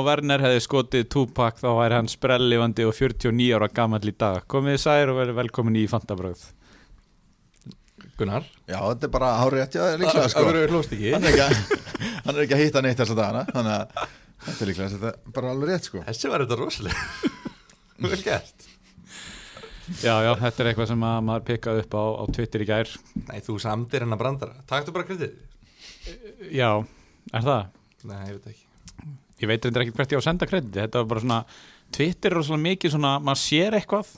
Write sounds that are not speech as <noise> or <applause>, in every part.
Timo Werner hefði skotið Tupac þá væri hann sprellivandi og 49 ára gammal í dag. Komið særi og verið velkomin í Fantabröð Gunnar? Já, þetta er bara hárið rétt, já, líklega sko. Það verður hlóst ekki? Hann er, ekki, að- hann er ekki að hitta neitt þessa dagana Þannig að þetta er líklega þetta er bara alveg rétt sko. Þessi var þetta rosalega. <laughs> Vel gert. Já, já, þetta er eitthvað sem að maður pikkaði upp á, á Twitter í gær. Nei, þú samdir hennar brandara. Taktu bara kredið Já, er það? Nei, ég veit ekki Ég veit reyndar ekki hvert ég á að senda krediti Þetta var bara svona, Twitter er svona mikið svona maður sér eitthvað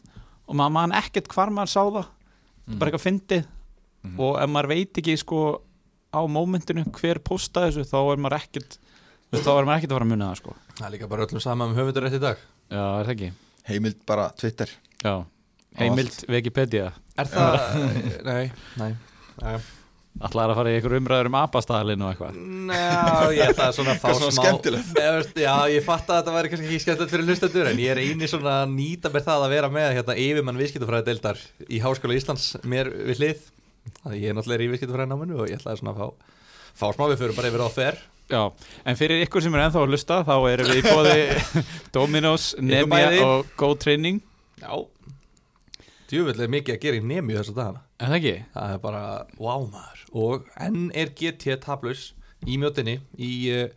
og maður man ekkert hvar maður sá það. Bara eitthvað fyndið. Og ef maður veit ekki sko á mómentinu hver posta þessu þá er maður ekkert veist, þá er maður ekkert að fara að muna það sko. Það er líka bara öllum sama um höfundur rétt í dag. Já, er það ekki? Heimild bara Twitter. Já, heimild Wikipedia. Er það <laughs> Nei, nei. Nei, Ætlaði að fara í einhver umræður um apastæðalinn og eitthvað? Njá, ég það er svona að <laughs> fá smá skemmtilegt. Já, ég fatt að þetta væri kannski ekki skemmtilegt fyrir hlustendur En ég er eini svona að nýta mér það að vera með hérna yfirmann viðskiptafræði deildar í Háskóla Íslands mér við hlið. Það ég er náttúrulega í viðskiptafræði náminu og ég ætlaði svona að fá, fá smá við fyrir bara yfir á fer. Já, en fyrir ykkur sem er ennþá að hlusta þá erum við í bóði <laughs> Dominos, Nemia og Go Training. Já. Djúvill er mikið að gera í nemi þessa dagana. Er það ekki? Það er bara, wow maður Og enn er GT tablus í mjótinni í uh,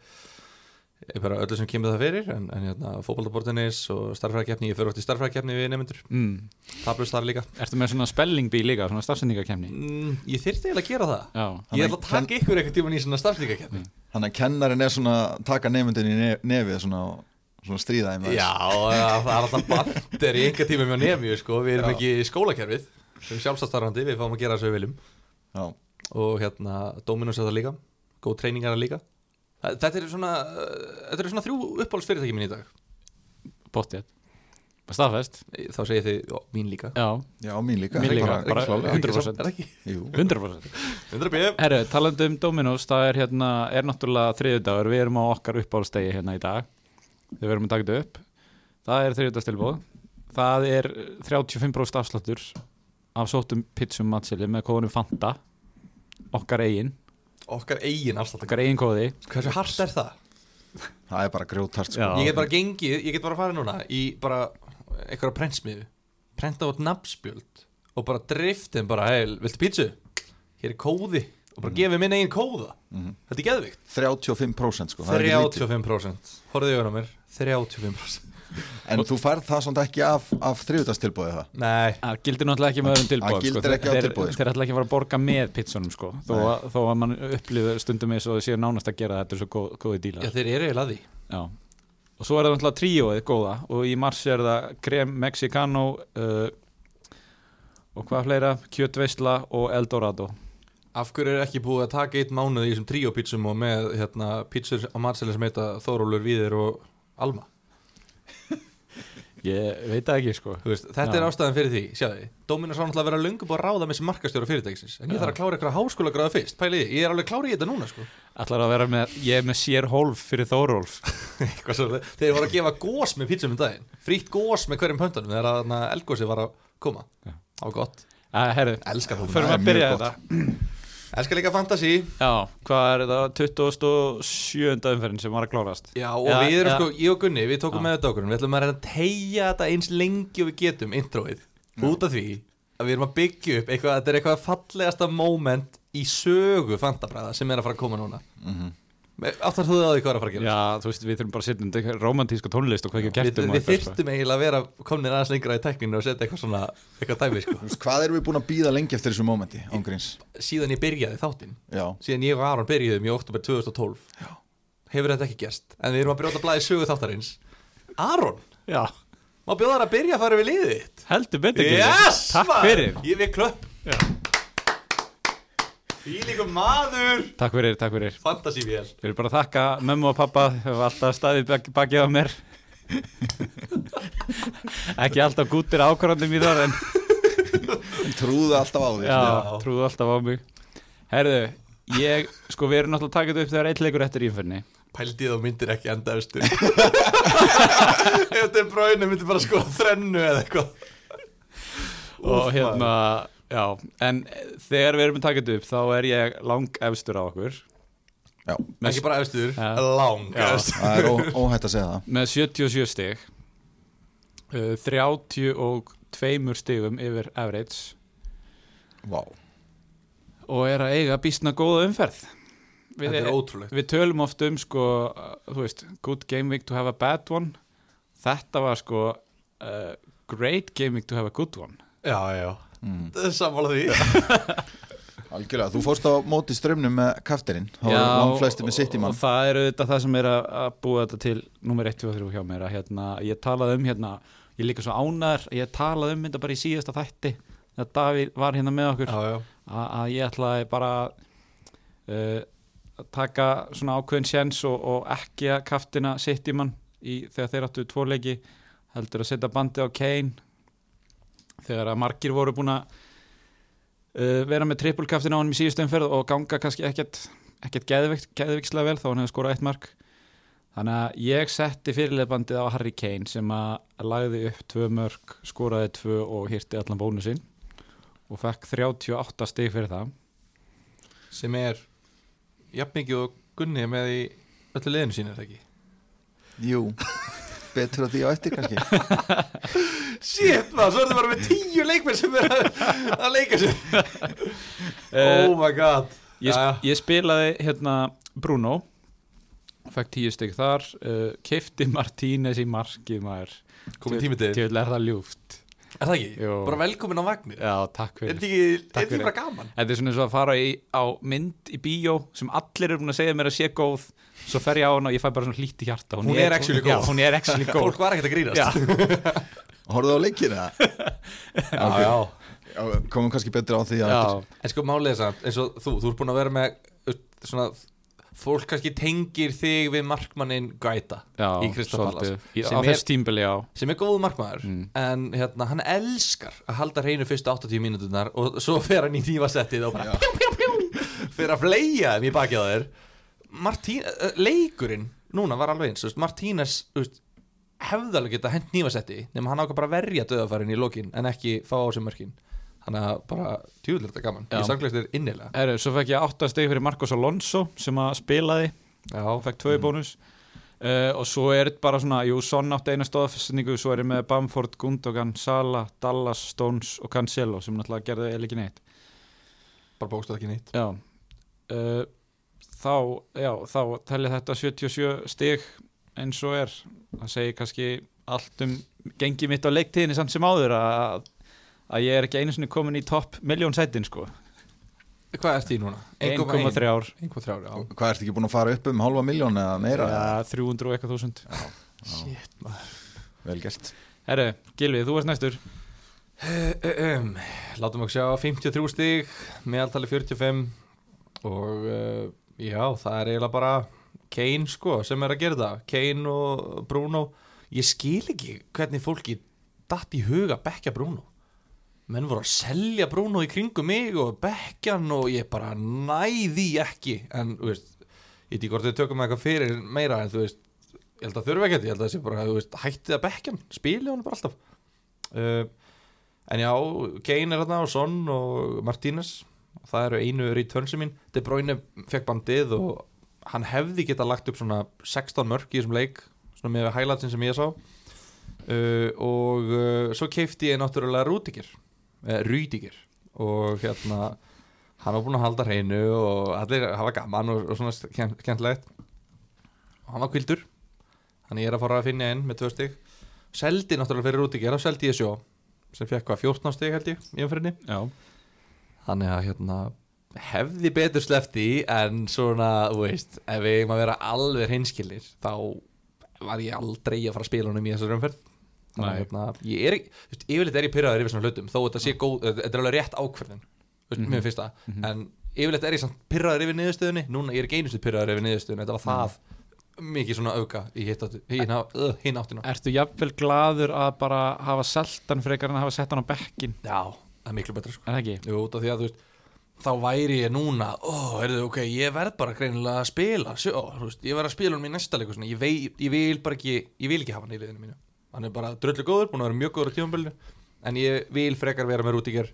bara öllu sem kemur það fyrir en, en hérna, fótballtabortinis og starfræðakefni ég fyrir oft í starfræðakefni við nefndur Mm. tablus þar líka Ertu með svona spellingbí líka, svona stafsendingakemni? mm, Ég þyrfti eiginlega að gera það Já, Ég ætla að taka ykkur einhvern tíman í svona starfræðakefni Þannig að kennarinn er svona taka nefndin í nef- nefið svona, svona stríða þeim aðeins. Já, það er alltaf bandir í einhver tíma með nefnju sko. við erum Já. ekki í skólakerfið sem sjálfstæðstarfandi, við fáum að gera það sem við viljum Já. Og hérna Dominus er það líka, góð treyningar er það líka. Þetta er svona uh, þetta er svona þrjú uppáhaldsfyrirtæki mín í dag. Bóttið Staðfest? þá segir þið, já, mín líka. Já, Já, mín líka. Mín líka, Bara- bara klálega. 100%. Er það ekki? Jú. 100% 100 bjöf Herru, talandi um Dominos, það er hérna er náttúrulega þriðudagur, við erum á okkar uppáhaldstegi hérna í dag, við erum að taka þetta upp. Það er þriðudagstilbóð það er 35% afsláttur af sóttum pizzum matseli með kóðunum Fanta okkar eigin, Okkar eigin afslátt okkar eigin kóði. Hversu hart er það? Það er bara grjótart sko. Ég get bara gengið, ég get bara farið núna í bara einhverja prentsmiðu prenta át nafnspjöld og bara driftin bara, hei, viltu pítsu? Hér er kóði og bara gefið minn eigin kóða. Þetta er geðvikt 35% sko. það er ekki lítið. 35% Horfðu í augunum mér. 35% En þú færð það samt ekki af, af þriðutastilbóði það Nei, það gildir náttúrulega ekki með öðrum tilbóð Það gildir ekki á þeir, tilboði, sko. þeir ætla ekki að fara að borga með pizzunum sko. þó, að, þó að mann upplifir stundum eins og séu nánast að gera þetta er svo góð, góði dílar. Já þeir eru að því. Já. Og svo er það náttúrulega tríóið góða. Og í mars er það krem mexicano uh, og hvað fleira, kjötveisla og eldorado. Af hverju er ekki búið að taka eitt mánuð í þessum tríópítsum og með hérna, pítsur á matseli sem heita Þórólur, Víðir og Alma Ég veit það ekki sko. Þú veist, Þetta Já. er ástæðan fyrir því, sjáðu. Þið Dominos var náttúrulega að vera búið að ráða með sem markastjóra fyrirtækisins. En ég þarf að klára eitthvað háskóla gráða fyrst Pæliði, ég er alveg klári í þetta núna sko. Ætlar að vera með, ég er með sér hólf fyrir Þórólf. <laughs> Þeir voru að gefa gós með pítsum um daginn. Frýtt gós með hverjum pöntunum Þegar að þarna eldgósi var að koma. Já. Á gott, Uh, herru, elska það förum að byrja þetta. Elska líka fantasy Já, hvað er þetta? 27. umferðin sem var að klárast. Já, og Já, við erum já. sko, ég og Gunni, við tókum Já. með þetta okkur Við ætlum að reyna að tegja þetta eins lengi og við getum introið Út af því að við erum að byggja upp eitthvað, Þetta er eitthvað fallegasta moment í sögu fantabræða sem er að fara að koma núna Mhm. Áttar þú það á því hvað er að fara að gera? Já, þú veist, við þurfum bara að setja undir romantíska tónlist og hvað ekki Við, gertum við þyrftum eiginlega að vera komnir aðeins lengra í tekninu og setja eitthvað svona, eitthvað dæmi sko. Hvað erum við búin að býða lengi eftir þessu mómenti ángríns? Síðan ég byrjaði þáttinn Já, Síðan ég og Aron byrjuðum í oktober 2012 Já. Hefur þetta ekki gerst En við erum að brjóta blæði sögu þáttarins Aron, Já, má bjóða þær að byrja að fara við liðið þitt heldur betur ekki. Yes, Takk fyrir. Ég við klöpp Í líka maður. Takk fyrir, takk fyrir. Fantasívél Ég vil bara þakka mömmu og pappa hefur alltaf staðið bak bakið á mér. <laughs> Ekki alltaf gúttir ákvarðandum í þar en <laughs> trúðu alltaf á því já, Já. trúðu alltaf á mig. Herðu, ég, sko við erum náttúrulega að þetta upp þegar eitt leikur eftir íferni Pældi þú myndir ekki enda austur. <laughs> Ef þetta er bráinu myndir bara sko þrennu eða eitthvað. Og Úff, hérna, já en þegar við erum að taka þetta upp þá er ég lang efstur á okkur. Já, Ekki bara efstur, Já. lang Já. efstur það er ó, óhætt að segja það. Með 77 stig. Uh, 32 stigum yfir average. Vá, og er að eiga býstna góða umferð. Við, Þetta er ótrúlegt. við tölum oft um sko, uh, þú veist, good game week to have a bad one. Þetta var sko uh, great game week to have a good one. Já, já, mm. er sammála því. <laughs> Algjörlega Þú fórst á móti strömmnum með kafterinn. Það var langflesti með sitt í og mann. það er auðvitað það sem er að, að búa þetta til nummer 1, 2 og 3 hjá mér að hérna, ég talaði um hérna ég er líka svo ánæður, ég talaði um þetta bara í síðasta þætti þegar Davíð var hérna með okkur Já, já. að, að ég ætlaði bara uh, að taka svona ákveðin sjens og, og ekki að kaftina sitt í mann í, þegar þeir áttu tvo leiki heldur að setja bandi á Kane þegar að margir voru búin að uh, vera með trippulkaftin á hann í síðustu umferð og ganga kannski ekkert ekkert geðvikt, geðvikslega vel þá hann hefði skorað eitt mark. Þannig að ég setti fyrirleifbandið á Harry Kane sem að lagði upp tvö mörg, skoraði tvö og hirti allan bónusinn og fekk 38 stig fyrir það. Sem er jafn mikið og Gunni með í öllu liðinu sínu, er það ekki? Jú, <laughs> betur á því á eftir kannski. <laughs> Shit, maður, svo er það bara með tíu leikmenn sem er að, að leika sér. <laughs> Eh, Oh my god. ég, Jæja. ég spilaði hérna Bruno. Fekk 10 stig þar. Uh, keifti Martínez í markið maður. Komið tími til. til er það ljúft. Er það ekki? Jú. Bara velkomin á vagnir já, takk fyrir. Er þetta ekki fyrir. bara gaman? Þetta er svona eins og að fara í, á mynd í bíó sem allir eru búin að segja mér að sé góð svo fer ég á hana og ég fæ bara svona hlýtt í hjarta. Hún er actually já, góð. hún er actually <laughs> góð. Fólk var ekkert að grínast. Já, <laughs> Horfðu á leikina? <laughs> Já, já. Komum kannski betur á því já, En sko málið er samt, eins og þú, þú ert búin að vera með svona, fólk kannski tengir þig við markmannin Gaita já Í. Í- Sem á er- þess tímbili, já. sem er góð markmaður Mm. en hérna, hann elskar að halda hreinu fyrstu 80 mínúturnar og svo fer hann í nývasettið og bara pjú, pjú, pjú, fyrir að fleia þeim í bakið á þér Martín, uh, leikurinn núna var alveg eins, hefði alveg geta hent nývasetti nema hann ákvað bara verja döðafærin í lokin en ekki fá á sig mörkin. Þannig að bara tjúðlega þetta gaman. Já. ég samklæst þér innilega. Heru, svo fekk ég 8 steg fyrir Marcos Alonso sem að spilaði. Já, fekk 2 bónus. Uh, og svo er þetta bara svona, jú, Son átti eina stóðfestningu svo er ég með Bamford, Gundogan, Sala Dallas, Stones og Cancelo sem náttúrulega gerði eða ekki neitt. Bara bókstað ekki nýtt já. Uh, þá, já, þá telli þetta 77 stig eins og er. Það segir kannski allt um gengi mitt á leiktíðinni samt sem áður að, að ég er ekki einu sinni komin í topp miljón sætin sko. Hvað ert því núna? 1,3 ár 1,3 já Hvað ertu ekki búin að fara upp um halva miljón eða meira? ja, 300 og eitthvað þúsund. Shit maður. Vel gert. Herru, Gilvi, þú varst næstur. Um, Látum okkur sjá 53 stig meðaltali 45 og uh, já, það er eiginlega bara Kane sko sem er að gera það. Kane og Bruno. Ég skil ekki hvernig fólki datt í huga að bekka Bruno. Menn voru að selja Bruno í kringum mig og bekka hann og ég bara næði ekki. En þú veist, ég veit ekki hvort þau tökum eitthvað fyrir meira en þú veist ég held að þurfa ekki þetta, ég held að það sé bara þú veist, hættið að bekka hann, spili hann bara alltaf. Uh, En já, Kane er hérna og Son og Martínez það eru einu returnsi mín. De Bruyne fekk bandið og hann hefði geta lagt upp svona 16 mörg í þessum leik svona með highlightsin sem ég sá. Uh, og uh, svo keifti ég náttúrulega Rúdíkir uh, Rúdíkir og hérna hann var búinn að halda hreinu og allir hafa gaman og, og svona skemmt- skemmtilegt. Og hann var kvildur þannig ég er að fara að finna inn með tvö stig. Seldi náttúrulega fyrir Rúdíkir og seldi ég sjó sem fekk hvað 14 stig held ég í umfyrinni Já, þannig að hérna hefði betur slefti en svona, þú veist, ef við eigum að vera alveg hreinskilir þá var ég aldrei að fara að spila honum í þessar umferð. Þannig að hérna, ég er, ekki- þú veist, yfirleitt er ég pyrraður yfir svona hlutum, þó þetta sé góð þetta er alveg rétt ákverðin, þú veist, Mhm. mér finnst það. En yfirleitt er ég samt pyrraður yfir niðurstöðunni. Núna ég er ekki einu sinni pyrraður yfir niðurstöðunni. Þetta var það mikið svona auka í hinn uh, áttina. Ertu jafnvel gladur að bara hafa seltan frekar en að hafa sett hann á bekkin já, það er miklu betra sko. Er það ekki? Jú, út af því að þú veist þá væri ég núna, ó, heyrðu, ok, ég verð bara greinilega að spila, sjó, þú veist, ég verð að spila um í næsta leiku, ég, vei, ég vil bara ekki, ég vil ekki hafa hann í liðinu mínu, hann er bara dröllu góður, búin að vera mjög góður á tímabilinu, en ég vil frekar vera með rútíker,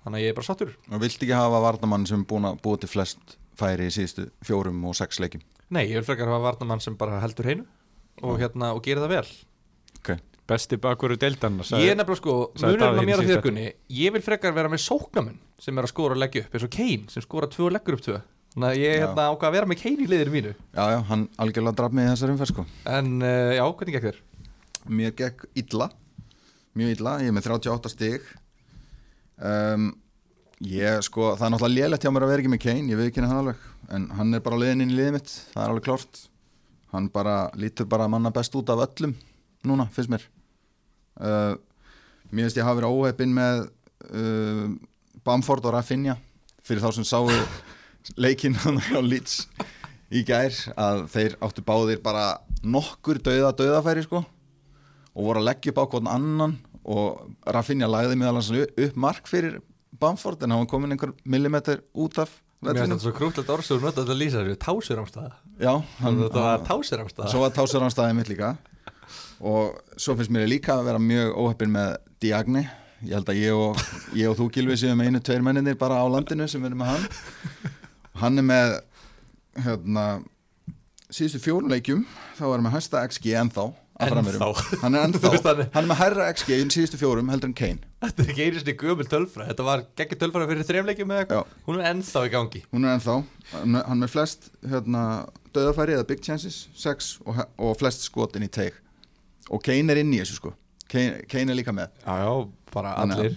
þannig að ég er bara sattur. Og vilt ekki hafa vardamann sem er búin að búa til flest færi í síðustu fjórum og sex leikjum? Nei, ég vil frekar hafa varnamann sem bara heldur heinu og, hérna, og gera það vel Besti bakuru deildan Ég er nefnilega sko, munurinn á mér síðast þérkunni Ég vil frekar vera með sóknamenn sem er að skora og leggja upp eins og Kane sem skora tvö og leggur upp tvö. Þannig að ég er hérna ákvað að vera með Kane í liðinu mínu. Já, já, hann algjörlega draf mig í þessari umferð sko. En uh, já, hvernig gekk þér? Mér gekk illa Mjög illa, ég er með 38 stig. Um, Ég sko, það er náttúrulega lélegt hjá mér að vera ekki með Kane Ég veit ekki hann alveg En hann er bara á leiðin inn í liðið mitt, það er alveg klárt. Hann bara lítur bara manna best út af öllum Núna, finnst mér uh, Mér finnst ég hafa verið óheppin með uh, Bamford og Rafinha Fyrir þá sem sáu <laughs> leikinn á Leeds í gær að þeir áttu báðir bara nokkur dauða dauðafæri sko og voru að leggja upp á hvern annan. Og Rafinha lagði meðal hans upp mark fyrir Bamford en hann komin einhver millimetr út af Mér finnst þetta svo krútlegt orðsögur nota þetta að lýsa þessu. Tásuramstæða Já, hann, Þetta var tásuramstæða svo var tásur hann staðið mitt líka og svo finnst mér líka að vera mjög óheppin með Diagni ég held að ég og, ég og þú Gilvi séum einu tveir menninir bara á landinu sem verður með hann. Hann er með hérna síðustu fjórum leikjum þá er hann með hæsta XG ennþá. Ennþá. hann er <laughs> ennþá. Hann er- með hærra XG í síðustu fjórum heldur en Kane. Þetta er ekki einu sinni gömul tölfra Þetta var geggjur tölfra fyrir þremleikjum eða eitthvað. Hún er ennþá í gangi. Hún er ennþá. Hann er- með flest hérna, döðafæri eða big chances 6 og, og flest skotin í teig og Kane er inn í þessu sko. Kane, Kane er líka með. Já, já, bara allir.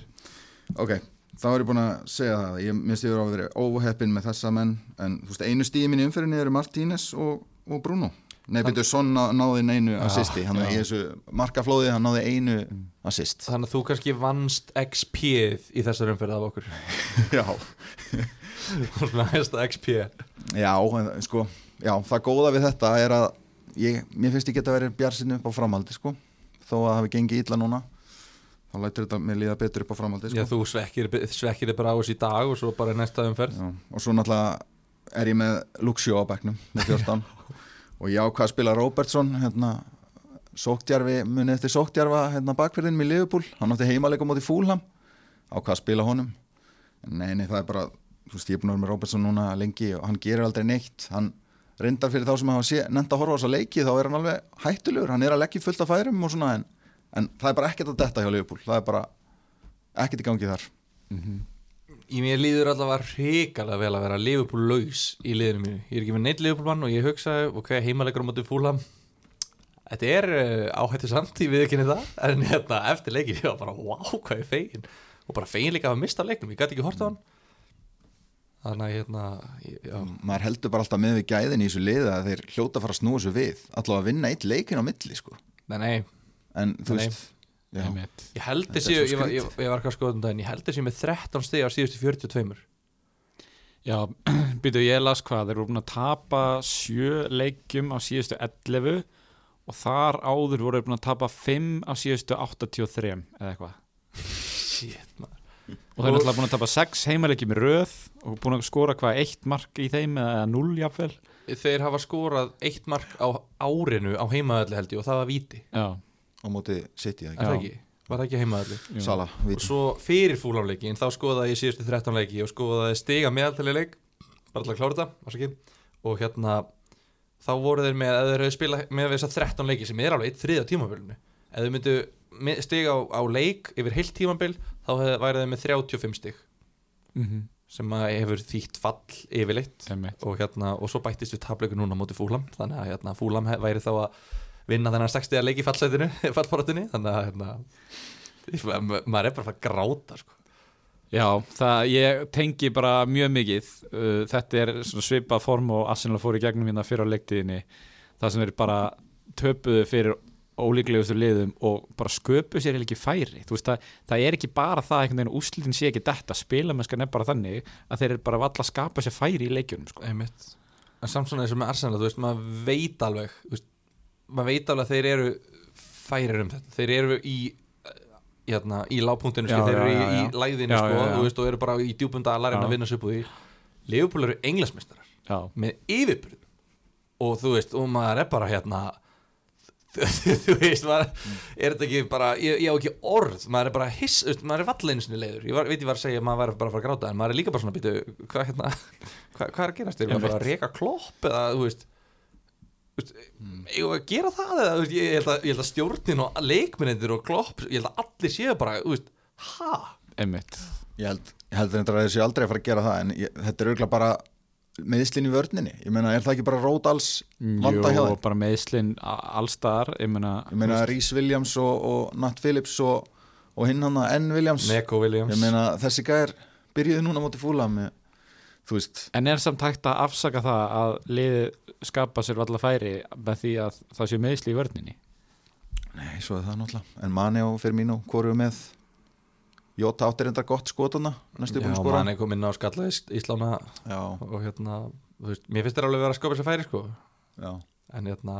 Ok, þá er ég búin að segja það. Ég minnst ég verið að vera óheppin með þessa menn. En þú veist, einu stíði mín í umferðinni eru Martínez og, og Bruno. Nei, byrju, Son ná- náði einu assisti. Hann er í þessu markaflóði, hann náði einu assist. Þannig að þú kannski vannst XP-ið í þessar umferð af okkur. <laughs> Já, <laughs> Svona hægsta XP já, en, sko Já, það góða við þetta er að ég, Mér finnst ég geta verið bjarsinu upp á framhaldi sko. Þó að það hafi gengið illa núna Þá lætur þetta mér líða betur upp á framhaldi sko. Já, þú svekkir, svekkir þið bara á þessu í dag og svo bara í næsta umferð. Já, og svo náttúrulega er ég með Luxio á bekknum með <laughs> 14 og ég ákvað að spila Robertson hérna, sóktjarfi, muni eftir sóktjarfa hérna bakverðin með Liverpool. Hann átti heimaleika móti Fúlham ákvað að spila honum. En nei, nei, það er bara, þú veist, ég er búin að vera með Robertson núna lengi og hann gerir aldrei neitt. Hann reyndar fyrir þá sem hafa nefnt að horfa á þessa leiki þá er hann alveg hættulegur, hann er að leggja fullt af færum og svona en, en það er bara ekkert að detta hjá Liverpool, það er bara ekkert í gangi þar. Í mér líður allavega hrikalega vel að vera Liverpool laus í liðinu mínu. Ég er ekki með neitt Liverpool mann og ég hugsaði ok, heimalegur á móti fúlam Þetta er uh, áhættu samt í viðkynni það en hérna, eftir leikin ég var bara wow, hvað er fegin og bara fegin líka að mista leiknum, ég gæti ekki hort á hann Þannig að hérna ég- já, maður heldur bara alltaf með við gæðin í þessu liða að þeir hljóta að fara að snúa þessu við allavega að vinna eitt leikin á milli sko. nei, nei, en þú Nei. veist ég held þessi svo ég, var- ég, skrítið. ég var ekki að skoða um daginn, ég held þessi með 13 stig á síðustu 42 Já, <clears throat> býtu ég las hvað, þeir eru búin að tapa sjö leikjum á síðustu 11 og þar áður voru þeir búin að tapa 5 á síðustu 83 eða eitthvað. Shit, maður Og þeir eru alltaf búin að tapa 6 heimaleikjum í röð og búin að skora hvað, eitt mark í þeim eða 0 jafnvel. Þeir hafa skorað eitt mark á árinu á heimaðalli held ég og það var víti Já, á móti City Er ekki? það ekki? Var það ekki heimaðalli? Sala, Og svo fyrir fúlamleikin þá skoðaði ég síðustu 13 leiki og skoðaði stiga meðaltali leik bara til að klára þetta, og hérna þá voru þeir með að þeir spila með þessar 13 leiki sem er alveg eitt þriða tímabilinu ef þeir myndu stiga á, á leik yfir heilt tímabil þá hef- væri þeir með 35 stig. Mhm, sem að hefur þýtt fall yfirleitt. Og hérna og svo bættist við tapleikur núna móti fúlam þannig að hérna, fúlam væri þá að vinna þennan 60 leik í <laughs> fallbaratunni þannig að hérna, ma- maður er bara að gráta sko. Já, það, ég tengi bara mjög mikið. Uh, þetta er svipað form og Arsenal fór í gegnum hérna fyrir á leiktiðinni það sem er bara töpuðu fyrir ólíklegustu liðum og bara sköpu sér ekki færi. Þú veist það, það er ekki bara það einhvern veginn úslitin sé ekki þetta, spilamennskan er bara þannig að þeir eru bara valla að skapa sér færi í leikjunum sko. En samt svona eins og með Arsenal þú veist, maður veit alveg veist, maður veit alveg að þeir eru færir um þetta, þeir eru í hérna, í lágpunktinu skil, þeir eru í, í læðinu sko, veist, og eru bara í djúbunda að Já. að vinna sér upp úr því. Leopold eru englasmistarar Já, með yfirburðum. Og þú veist, og maður er bara hérna <laughs> þú veist, maður, er þetta ekki bara ég, ég á ekki orð, maður er bara hiss, maður er valleinsinu leiður, ég var, veit ég var að segja að maður var bara að fara að gráta, en maður er líka bara svona býtu, hvað hérna, <laughs> hvað, hvað er að gerast, er maður bara að reka klopp eða, þú veist veist, eigum við að gera það eða, veist, ég, ég, held að, ég held að stjórnin og leikmennir og klopp, ég held að allir séu bara, þú veist, ha? einmitt. Ég held, ég held að þessi aldrei að fara að gera það en ég, þetta er auðvitað bara meðslinn í vörninni? Ég meina, er það ekki bara Ródals vanda hjá Jú, þeim? bara meðslinn allstaðar ég meina, Ég meina Rhys Williams og, og Nat Phillips og, og hinn hann N. Williams. Neko Williams. Ég meina, þessi gæðir byrjuði núna móti fúla með, þú veist, en er samt hægt að afsaka það að liði skapa sér valla færi með því að það sé meðsli í vörninni? Nei, svo er það náttúrulega. En Mani og Firmino, hvoru með Jota áttir enda gott skotana næstu búin Já, að skora. mann er komin á skalla Íslána Já, og hérna, þú veist, mér finnst þér alveg vera að skopa sér færi, sko. Já, en hérna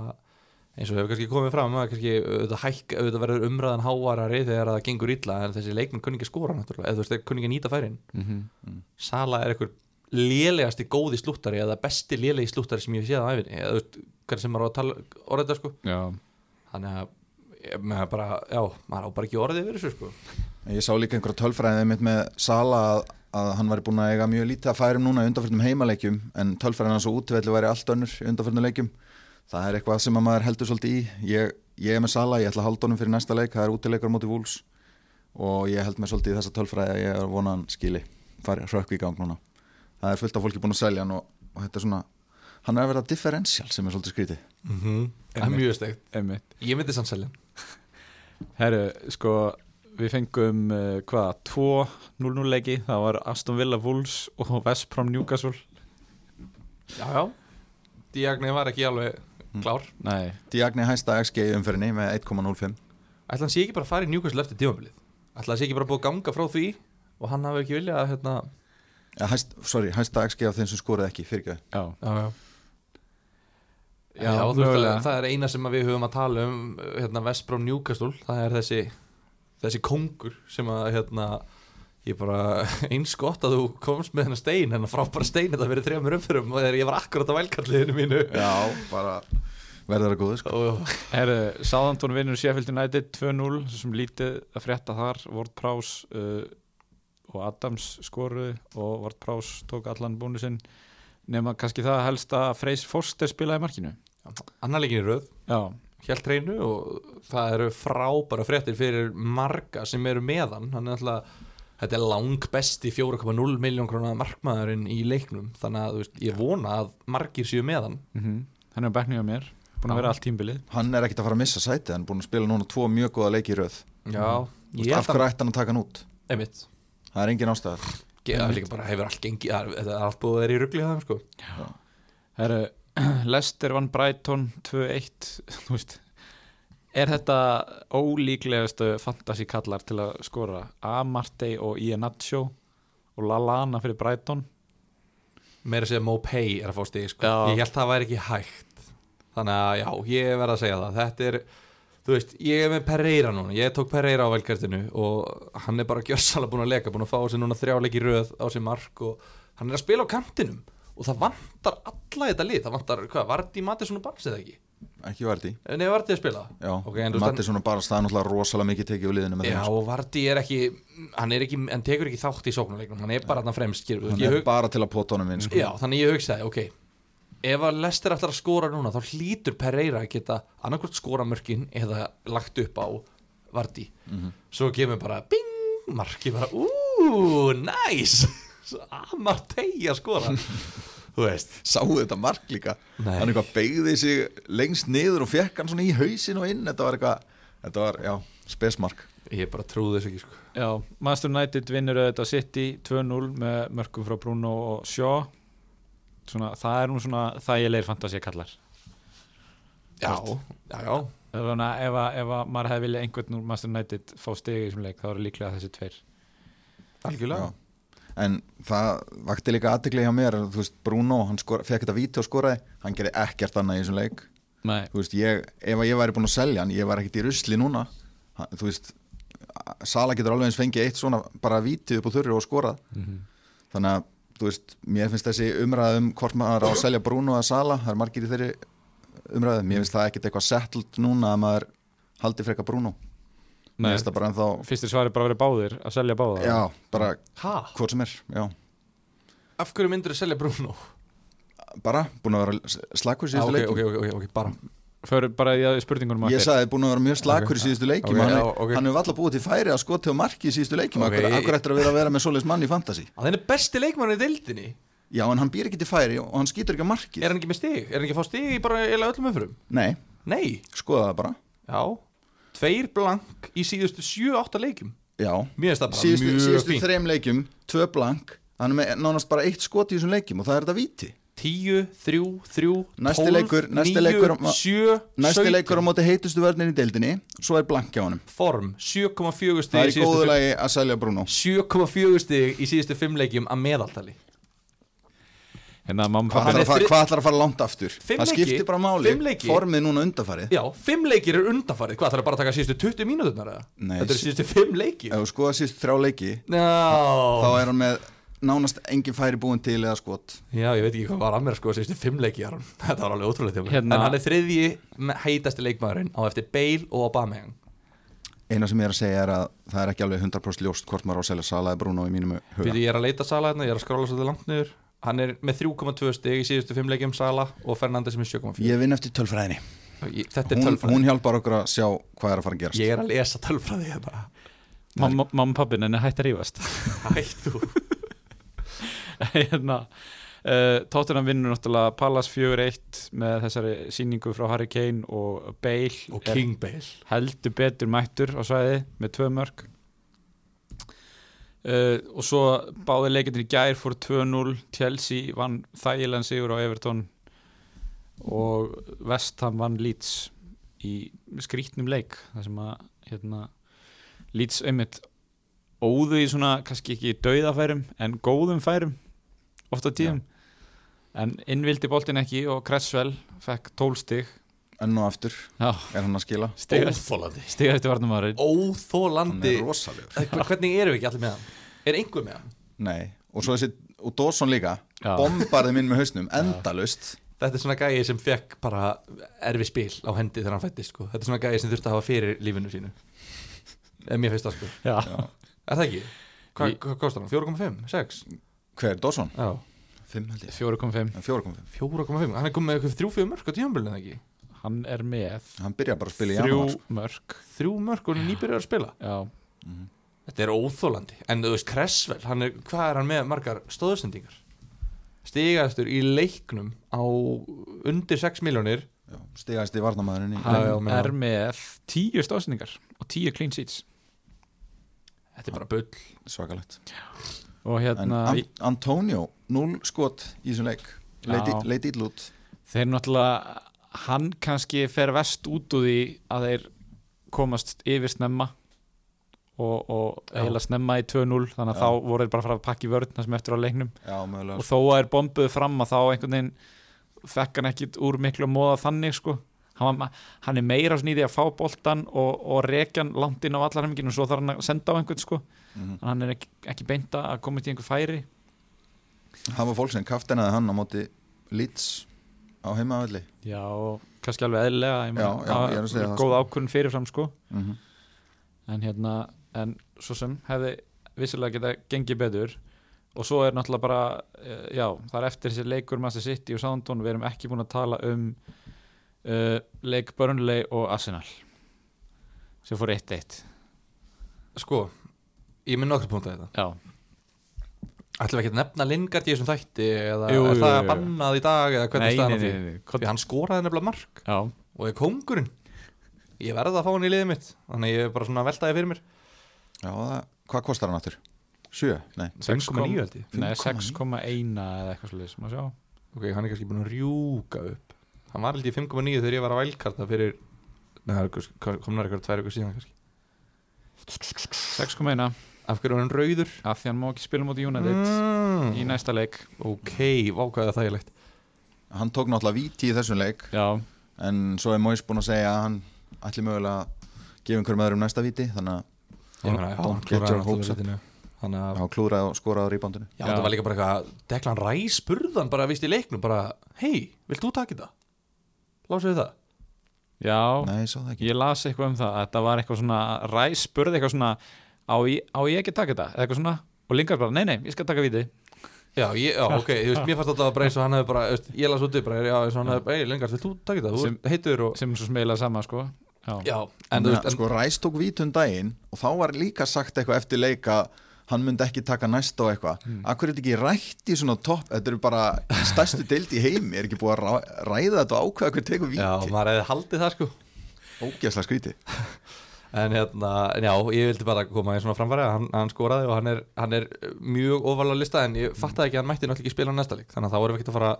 eins og hefur kannski komið fram að kannski auðvitað, hæk, auðvitað verður umræðan hávarari þegar það gengur illa en þessi leikmenn kunni ekki að skora náttúrulega. Eða þú veist, þeir kunni ekki að nýta færin. Mm -hmm. Sala er einhver lélegasti góði slúttari eða besti lélegi slúttari sem ég séð á æfinni eða þú veist, ég- sá líka einhverja tölfræðið mitt með Sala að, að hann væri búin að eiga mjög lítið að færum núna í undanfjörnum heimaleikjum en tölfræðin hans og útvelli væri allt önnur í undanfjörnum leikjum. Það er eitthvað sem að maður heldur svolítið í. Ég, ég er með Sala, ég ætla að halda honum fyrir næsta leik það er útileikar á móti Vúls og ég held með svolítið í þessa tölfræði að ég er vonað hann skili, fari hrökk í gang núna. Það er fullt af fólki búin að selja hann og, og þetta er svona, hann er að vera differential sem er svolítið skrítið. Mm -hmm. en mjög stegt ég myndi samt selja Herru, sko við fengum uh, hvað, 2-0-0 leiki. Það var Aston Villa Wolves og West Brom Newcastle. Já, já, Diagne var ekki alveg klár. Nei, Diagne hæsta XG í umferðinni með 1,05 ætla hann sé ekki bara að fara í Newcastle eftir tímabilið? Ætla hann sé ekki bara búið að ganga frá því og hann hafi ekki viljað að hérna ja, hæst, sorry, hæsta XG af þeim sem skoraði ekki fyrir ekki já, já, já. Að það er eina sem að við höfum að tala um hérna, Vestbrám Newcastle. Það er þessi, þessi kongur sem að hérna, ég bara <laughs> eins gott að þú komst með hennar stein hennar frábæra stein þetta fyrir þrejum umfyrum og þegar ég var akkurat á vælkalliðinu mínu. Já, bara verður það góðu sko. Herru, Sáðantón vinnur Sheffield United 2-0 sem lítið að frétta þar. Ward Prowse uh, og Adams skoruðu og Ward Prowse tók allan bónusinn. Nema kannski það helst að Freys Foster spilaði í markinu. Annar leikin í röð. Já, hjælt reynu og það eru frábæra fréttir fyrir marga sem eru meðan hann. Er alltaf Þetta er lang besti 4,0 miljón krónar markmaðurinn í leiknum. Þannig að veist, ég vona að margir séu meðan mm hann er á bekknum hjá mér. Búin að vera allt tímbilið Hann er ekkert að fara að missa sæti Hann er búin að spila núna tvo mjög góða leiki í röð. Já, Þú veist, ég Af hverju ætti hann að taka hann út? einmitt. Það er engin ástæðar það er líka bara hefur allt gengið það er- er allt búið að vera í ruggli það sko. <clears throat> Lester vann Brighton 2-1 <laughs> þú veist Er þetta ólíklegastu fantasy kallar til að skora? Amartey og Iheanacho og Lallana fyrir Brighton? Meira að segja Mopay er að fá stig sko. Ég held það væri ekki hægt. Þannig að já, ég verð að segja það. Þetta er, þú veist, ég er með Pereira núna. Ég tók Pereira á velkartinu og hann er bara gjörsalega búin að leka búin að fá sér núna þrjáleiki röð á sér mark og hann er að spila á kantinum og það vantar alla þetta lið. Það vantar, hvað, Vardí Mattisson og Barnes eða ekki? Ekki Vardí Nei, Vardí að spila. Já, Ok, en þú veist, Matti svona bara staðan náttúrulega rosalega mikið tekið úr liðinu með Já, þeim sko. og Vardí er ekki hann, er ekki, hann tekur ekki þátt í sóknarleiknum. Hann er bara hann fremst, Hann er hug- bara til að pota honum inn sko. Já, þannig ég hugsaði, ok Ef að Lester ætlar að skora núna þá hlýtur Pereira að geta annarkvort skora mörkin eða lagt upp á Vardí Svo kemur bara bing, marki bara úúúú, næs Amartey að skora <laughs> Þú veist. Sáu þetta mark líka? Nei. Hann eitthvað beigði sig lengst niður og fekk hann svona í hausin og inn. Þetta var eitthvað, þetta var, já, spesmark. Ég bara trúði þess ekki sko. Já, Master United vinnur auðvitað City 2-0 með mörkum frá Bruno og Shaw. Svona, það er nú svona þægilegir fantasy kallar Já, já, já Þannig að ef, að- ef að maður hefði viljað einhvern úr Master United fá stegi í þessum leik þá eru líklega þessi tveir. Algjörlega. Já. En það vakti líka aðtikli hjá mér Þú veist, Bruno, hann skor, fekk þetta víti og skoraði. Hann gerði ekkert annað í þessum leik. Nei, Þú veist, ég, ef að ég væri búin að selja hann Ég var ekkert í rusli núna hann, Þú veist, Sala getur alveg eins fengið eitt svona bara vítið upp á þurru og skorað. Mhm. Þannig að, þú veist, mér finnst þessi umræð um hvort maður á að selja Bruno eða Sala Það er margir í þeirri umræðu. Mér finnst það ekkit eitthvað settled núna að maður haldi freka Bruno Bara ennþá fyrstir svari bara verið báðir að selja báða Já, bara Ha? hvort sem er Já, Af hverju myndur þú selja Bruno? bara búin að vera slakur í Ah, síðustu ok, leikjum ok, ok, ok, bara. Fyrir bara í að spurningunum Ég sagði búin að vera mjög slakur í síðustu leikjum Ok, hann, já, ok. hann hefur alltaf búið til færi að skoti og marki í síðustu leikjum Ok, Akkur, akkur eftir að vera að vera með svoleiðis mann í fantasy. Að hann er besti leikmann í deildinni. Já, en hann býr ekki til færi og hann skýtur ekki að marki Er hann ekki með stig? Er hann ekki að fá stig í bara eða öllum umfyrum? Nei, Nei, skoða það bara. Já Tveir blank í síðustu 7-8 leikjum. Já, síðustu, síðustu þreim leikjum, tvö blank Hann er nánast bara eitt skot í þessum leikjum og það er þetta víti. 10, 3, 3, Næsti 12, leikur- næsti 9, leikur á- 7, Næsti 17 leikur á móti heitustu vörnin í deildinni Svo er blank hjá honum. Form, 7,4 stig Það er í í síðustu góðu fimm- lagi að selja Bruno. 7,4 stig í síðustu 5 leikjum að meðaltali Hérna, Hvað ætlar að ætlar að fara langt aftur? Fimm það leiki, skiptir bara máli. Fimm leiki. Formið núna undarfarið Já, 5 leikir er undanfarið. Hvað, það er bara að taka síðustu 20 mínúturnar eða? Nei, Þetta er sí- síðustu 5 leikir Ef þú skoða síðust þrjá leiki Já, Þá er hann með nánast engin færi búin til eða skot. Já, ég veit ekki hvað var að mér sko síðustu 5 leiki Aron. <laughs> Þetta var alveg ótrúlega mér. Hérna- En hann er þriðji heitasti leikmaðurinn á eftir Bale og Aubameyang. Eina sem ég er að segja er að það er ekki alveg 100% ljóst hvort maður á að selja Sala eða Bruno í mínum huga. Fyrir ég er að leita Sala hérna, ég er að skrála svolítið langt niður Hann er með 3,2 stig í síðustu 5 leikjum Sala og Fernandes með 7,4 Ég vinn eftir tölfræðinni. Ég- Þetta er hún, tölfræði. hún hjálpar okkur að sjá hvað er að fara að gerast. Ég er að lesa tölfræði hérna. Mamma mamma og pappi nenni hætti að rífast. <laughs> Hætt þú? <laughs> Hérna, uh, Tottenham vinnur náttúrulega Pallas 4-1 með þessari síningu frá Harry Kane og Bale. Og er King Bale. Heldur betur mættur á svæði með tvö mörg uh, og svo báði leikindin í gær fór 2-0 Chelsea vann þægilegan sigur á Everton og West Ham vann Leeds í skrítnum leik þar sem að hérna, Leeds einmitt óðu í svona kannski ekki dauðafærum en góðum færum ofta tíðum. En innvildi boltin ekki og Cresswell fekk 12 stig Enn og aftur Já, er hann að skila. Stigast Óþólandi stigast í Hann Óþólandi er rosalegur. Eh, Hvernig eru við ekki allir með hann? Er einhver með hann? Nei, og svo þessi og Dawson líka. Já. bombarði minn með hausnum, endalust Þetta er svona gæi sem fekk bara erfi spil á hendi þegar hann fættist sko. Þetta er svona gæi sem þurfti að hafa fyrir lífinu sínu. Ef mér finnst það sko. Já, Er það ekki? Hvað Í- hva kostar hann? 4,5? 6? Hver, Dawson? Já. 5 held ég. 4.5 4,5 4,5 Hann er komið með eitthvað 3-4 mörg á tíðanbölinu eða ekki? Hann er með Hann byrja bara að spila í þrjú janúar. sko. mörg Þrjú mörg og hann er nýbyrjar að spila? Já, Þetta er óþólandi En þú veist Cresswell, hann er, hvað er hann með margar stóðsendingar? Stigastur í leiknum á undir 6 miljónir Já, Stigast í varnamæðurinn í hann er með tíu stóðsendingar og tíu clean sheets. Þetta er bara bull. Svakalegt. Og En hérna, An Antonio, 0 skot í þessum leik. Leit Já. í- Leit ítl út. Þeir náttúrulega hann kannski fer vest út úr því að þeir komast yfir snemma og, og eiginlega snemma í 2-0 þannig að Já. þá voru þeir bara að fara að pakka í vörn það sem eftir á leiknum. Já, og þó að þeir bombuðu fram að þá einhvern veginn fekk hann ekkit úr miklu móða þannig sko. Hann, var, hann er meira svona í því að fá boltan og, og rekja hann langt inn á allarhemminginu og svo þarf hann að senda á einhvern sko. Mhm. hann er ekki, ekki beinta að koma til einhver færi. Það var fólk sem kaftenaði hann á móti Leeds á heimavelli. Já, kannski alveg eðlilega góð sko. ákvörn fyrirfram sko. Mm -hmm. en hérna, en svo sem hefði vissilega geta gengið betur. Og svo er náttúrulega bara eh, já, það er eftir þessi leikur Master City og Southampton, við erum ekki búin að tala um uh, leik Burnley og Arsenal. Sem fór 1-1 Sko, ég minn nokkur punkt að þetta. Já, Ætlum við ekki að nefna Lingard í þessum þætti eða Jú, er jú, það jú, jú. bannað í dag eða hvernig staðan á því? nei, nei, nei. Því hann skoraði nefnilega mark já, og er kóngurinn Ég verði að fá hann í liðið mitt Þannig ég er bara svona að veltaði fyrir mér Já, það, hvað kostar hann aftur? 7? Nei 5,9 held ég nei 5,9. 6,1 eða eitthvað svolítið, má sjá Ok, hann er kannski búin að rjúka upp Hann var held ég 5,9 þegar ég var að vælkarta fyrir einhver- komnar eitthvað tvær ykkur síðan kannski 6,1 Af hverju er hann rauður? af því hann má ekki spila mútið United Mm. í næsta leik. Ok, vákvæða þægilegt. Hann tók náttúrulega víti í þessum leik. Já, En svo er Mois búin að segja að hann ætli mögulega að gefa einhverjum öðrum næsta víti Þannig að hann klúraði og skoraði á rýbandinu Já, það var líka bara eitthvað Deklan Ræs spurðan bara vist í leiknum bara Hei, vilt þú taka þetta? lásuðu það? Já, Nei, ég sá það ekki. Ég las eitthvað um það Þetta var eitthvað svona, Ræs spurði eitthvað svona Á ég, á ég ekki að taka þetta? Eða Eitthvað svona, og Lingard bara, nei, nei, ég skal taka víti. Já, ég, já ok, þú veist, <laughs> mér fannst alltaf bara eins og hann hefði bara, veist, ég las út í bara, já, eins og hann hefði, ei, lengar, vil þú taka þetta, þú Sem- heitur og sem er svo smeilað sama, sko. Já, Já, En þú veist, en, sko, Ræs tók vítun daginn og þá var líka sagt eitthvað eftir leika hann myndi ekki taka næst og eitthvað. Hmm. mm. Akkur er þetta ekki rætt í svona topp? Þetta eru bara stærstu deild í heimi. Er ekki búið að rá- ræða þetta og ákveða hver tekur já, víti maður hefði haldið það, sko. Ógæslega skríti <laughs> En hérna, já, ég vildi bara koma í svona framfæri. Að hann, hann skoraði og hann er, hann er mjög ofalega lista en ég fattaði ekki að hann mætti náttúrulega ekki spila á næsta leik. Þannig að þá erum við ekkert að fara,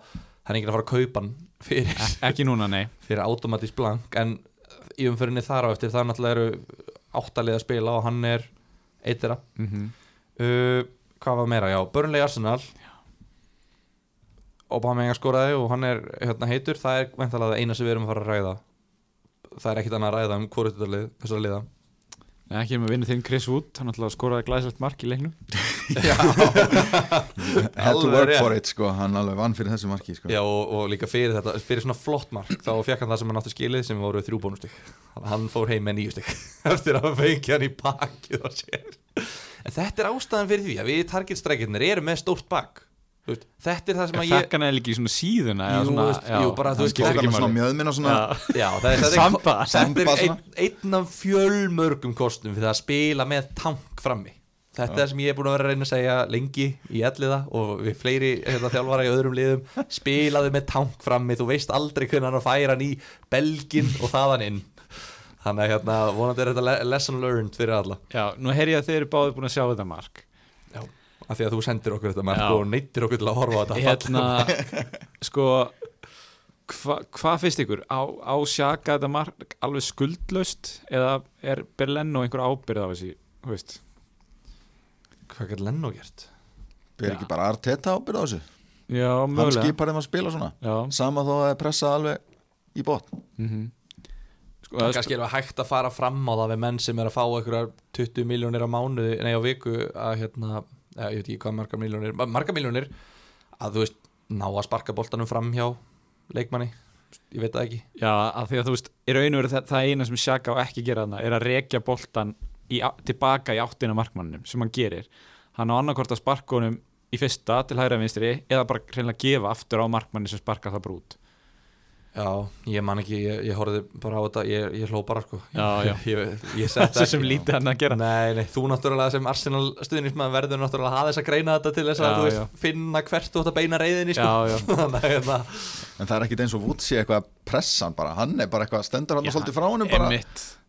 hann er ekki að fara að kaupa hann fyrir, ekki núna, nei. <laughs> fyrir automatís blank. En í umfyrinni þar á eftir það náttúrulega eru áttalið að spila og hann er eitira mm uh, Hvað var meira, já, Burnley Arsenal. Aubameyang skoraði og hann er hérna heitur, það er veintalega eina sem við erum að fara að ræða það er ekkit annað að ræða um hvort þetta lið, þessara liða. Nei, ekki með vinnu þinn Chris Wood Hann alltaf skoraði glæsilegt mark í leiknum. <laughs> <laughs> Had to work for it sko. Hann alveg vann fyrir þessu marki sko. Já og, og líka fyrir þetta, fyrir svona flott mark þá fekk hann það sem hann átti skilið sem voru þrjú að hann fór heim með nýju stig <laughs> eftir að fengi hann í bakið og sér. En þetta er ástæðan fyrir því að við targetstrækirnir erum með stórt bak veist, þetta er það sem að Ég hann eða ekki svona síðuna Jú, svona, veist, jú, bara þú veist, ekki með svona mjöðminn og svona Já. Já, það er, Samba. er, þetta er Samba einn, af fjölmörgum kostum fyrir að spila með tank frammi. Þetta er það sem ég er búin að vera að reyna að segja lengi í elliða og við fleiri hérna, þjálfara í öðrum liðum spilaði með tank frammi, þú veist aldrei hvernig hann færa hann í belgin og þaðan inn. Þannig að hérna, vonandi er þetta le- lesson learned fyrir alla. Já, nú heyr ég að þeir eru báði búin að sjá þetta mark. Já. Af því að þú sendir okkur þetta mark og neittir okkur til að horfa á þetta Hérna, <laughs> sko Hvað hva finnst ykkur? Á, á sjaka þetta mark alveg skuldlaust eða er Berlenno einhver ábyrð á þessi, þú veist? Hvað gæti Lenno gert? Ber ekki bara Arteta ábyrð á þessu? Já, Hann mögulega. skipar þeim að spila svona. Já, Sama þó að það er pressa alveg í bot mm sko, Það það er kannski alveg hægt að fara fram á það við menn sem er að fá einhverjar 20 miljónir á mánuði, nei á viku að hérna, ja, ég veit ekki hvað margar miljónir margar miljónir að þú veist ná að sparka boltanum fram hjá leikmanni, ég veit það ekki. Já, af því að þú veist, í raun og veru það, það eina sem Sjaka á ekki gera þarna er að rekja boltan í, tilbaka í áttina markmannum sem hann gerir. Hann á annarkort að sparka honum í fyrsta til hægra vinstri eða bara hreinlega gefa aftur á markmanni sem sparka það bara út Já, ég man ekki, ég, ég horfði bara á þetta ég, ég hló bara sko. Já, <laughs> já. ég, ég sett <laughs> það sem lítið hann að gera. Nei, nei, þú náttúrulega sem Arsenal stuðnismæður verður náttúrulega að hafa þess að greina þetta til þess að Já, þú finna hvert þú ætti að beina reyðinni sko. Já, já. <laughs> Þannig að hérna, En það er ekkit eins og Woods sé eitthvað að pressa hann bara. Hann er bara eitthvað stendur hann Já, svolítið frá honum bara.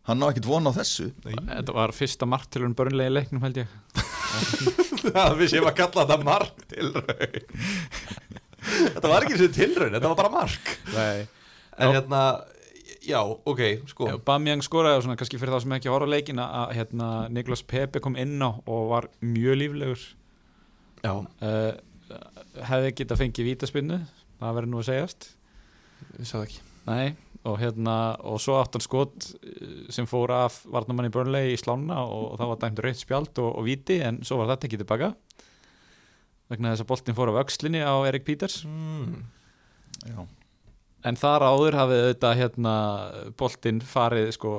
Hann á ekkit von á þessu. Þetta var fyrsta marktilurinn börnlega í leiknum held ég. Að við séum að kalla þetta mark tilraun Þetta var ekki þessi tilraun, þetta var bara mark. Nei En hérna, já, ok, sko. Bamjang skoraði og svona kannski fyrir þá sem ekki horfa á leikina að hérna, Niklas Pepe kom inn á og var mjög líflegur. Já, uh, hefði geta fengið vítaspinnu það verður nú að segjast. Ég sagði ekki. Nei, og hérna og svo hann skot eh, sem fór af varnamanni Burnley í slána og, það var dæmt rautt spjald og, og víti en svo var það tekið tilbaka. Vegna þess að boltin fór af öxlinni á Erik Peters. Mm. Já, en þar áður hafið auðvitað hérna boltin farið sko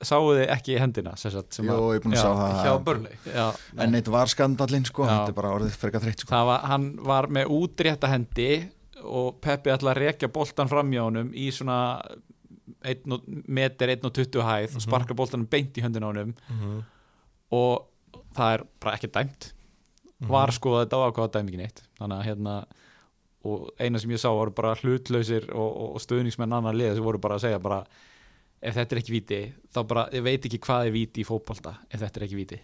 sáuði ekki í hendina sem sagt, sem Jó, að- ég er búin að Já, sjá það. Hjá Burnley. Já, En eitt var skandallinn sko Já. Þetta er bara orðið frekar þreytt sko. Það var, hann var með útrétta hendi og Peppi ætla að rekja boltan fram hjá honum í svona 1 og- meter 1.20 hæð og sparka boltanum beint í höndin á honum. Mhm. og það er bara ekki dæmt. Var skoðað þetta á ákvaða dæmi ekki neitt þannig að hérna og eina sem ég sá voru bara hlutlausir og, og, og stöðningsmenn annar liða sem voru bara að segja bara ef þetta er ekki víti þá bara, ég veit ekki hvað er víti í fótbolta ef þetta er ekki víti.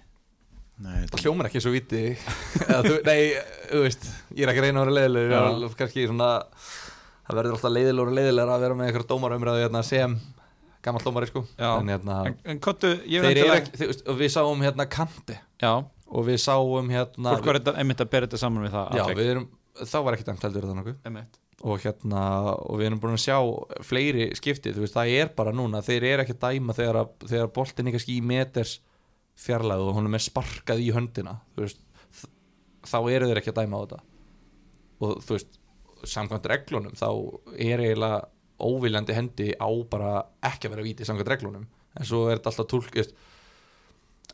Nei, Það hljómar ekki svo viti Eða, þú, Nei, þú veist, ég er ekki að reyna að vera leiðilegur kannski svona það verður alltaf leiðilegur og leiðilegur að vera með einhverja dómarumræðu hérna, sem gammal dómari sko. Já. en hérna, en, en eru ekki við sáum hérna Kante. Já, og við sáum hérna fólk var þetta, einmitt að bera þetta saman við það já, við erum, þá var ekki dæmt heldur það nokkuð. Og hérna, og við erum búin að sjá fleiri skipti, þú veist, það er bara núna þeir eru ekki að dæma þegar, að, þegar boltin er kannski í meters fjarlæð og honum er sparkað í höndina þú veist, þá eru þeir ekki að dæma á þetta. Og þú veist, samkvæmt reglunum þá er eiginlega óviljandi hendi á bara ekki að vera víti samkvæmt reglunum. En svo er þetta alltaf tólk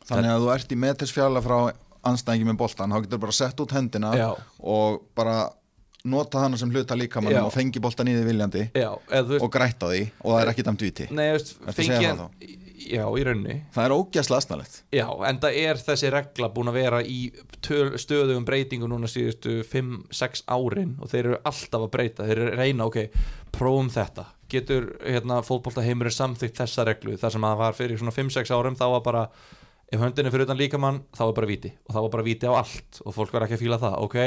Þannig að þú ert í metisfjalla frá anstæðingi með boltan, þá getur bara sett út hendina Já. og bara nota hana sem hluta líkamann Já. og fengi boltan í því viljandi já, eða og grætta því og það er ekki dæmt viti nei, veist, fengi hann já, í rauninni. Það er ógæslega aðstæðlegt Já, en það er þessi regla búin að vera í töl, stöðugum breytingum núna síðustu 5-6 árin og þeir eru alltaf að breyta, þeir eru reyna ok, prófum þetta. Getur hérna fótboltaheimurinn samþykkt þessa reglu þar sem að var fyrir svona 5-6 árum þá var bara, ef höndin er fyrir utan líkamann þá er bara viti og þá var bara viti á allt. Og fólk var ekki að fíla það, ok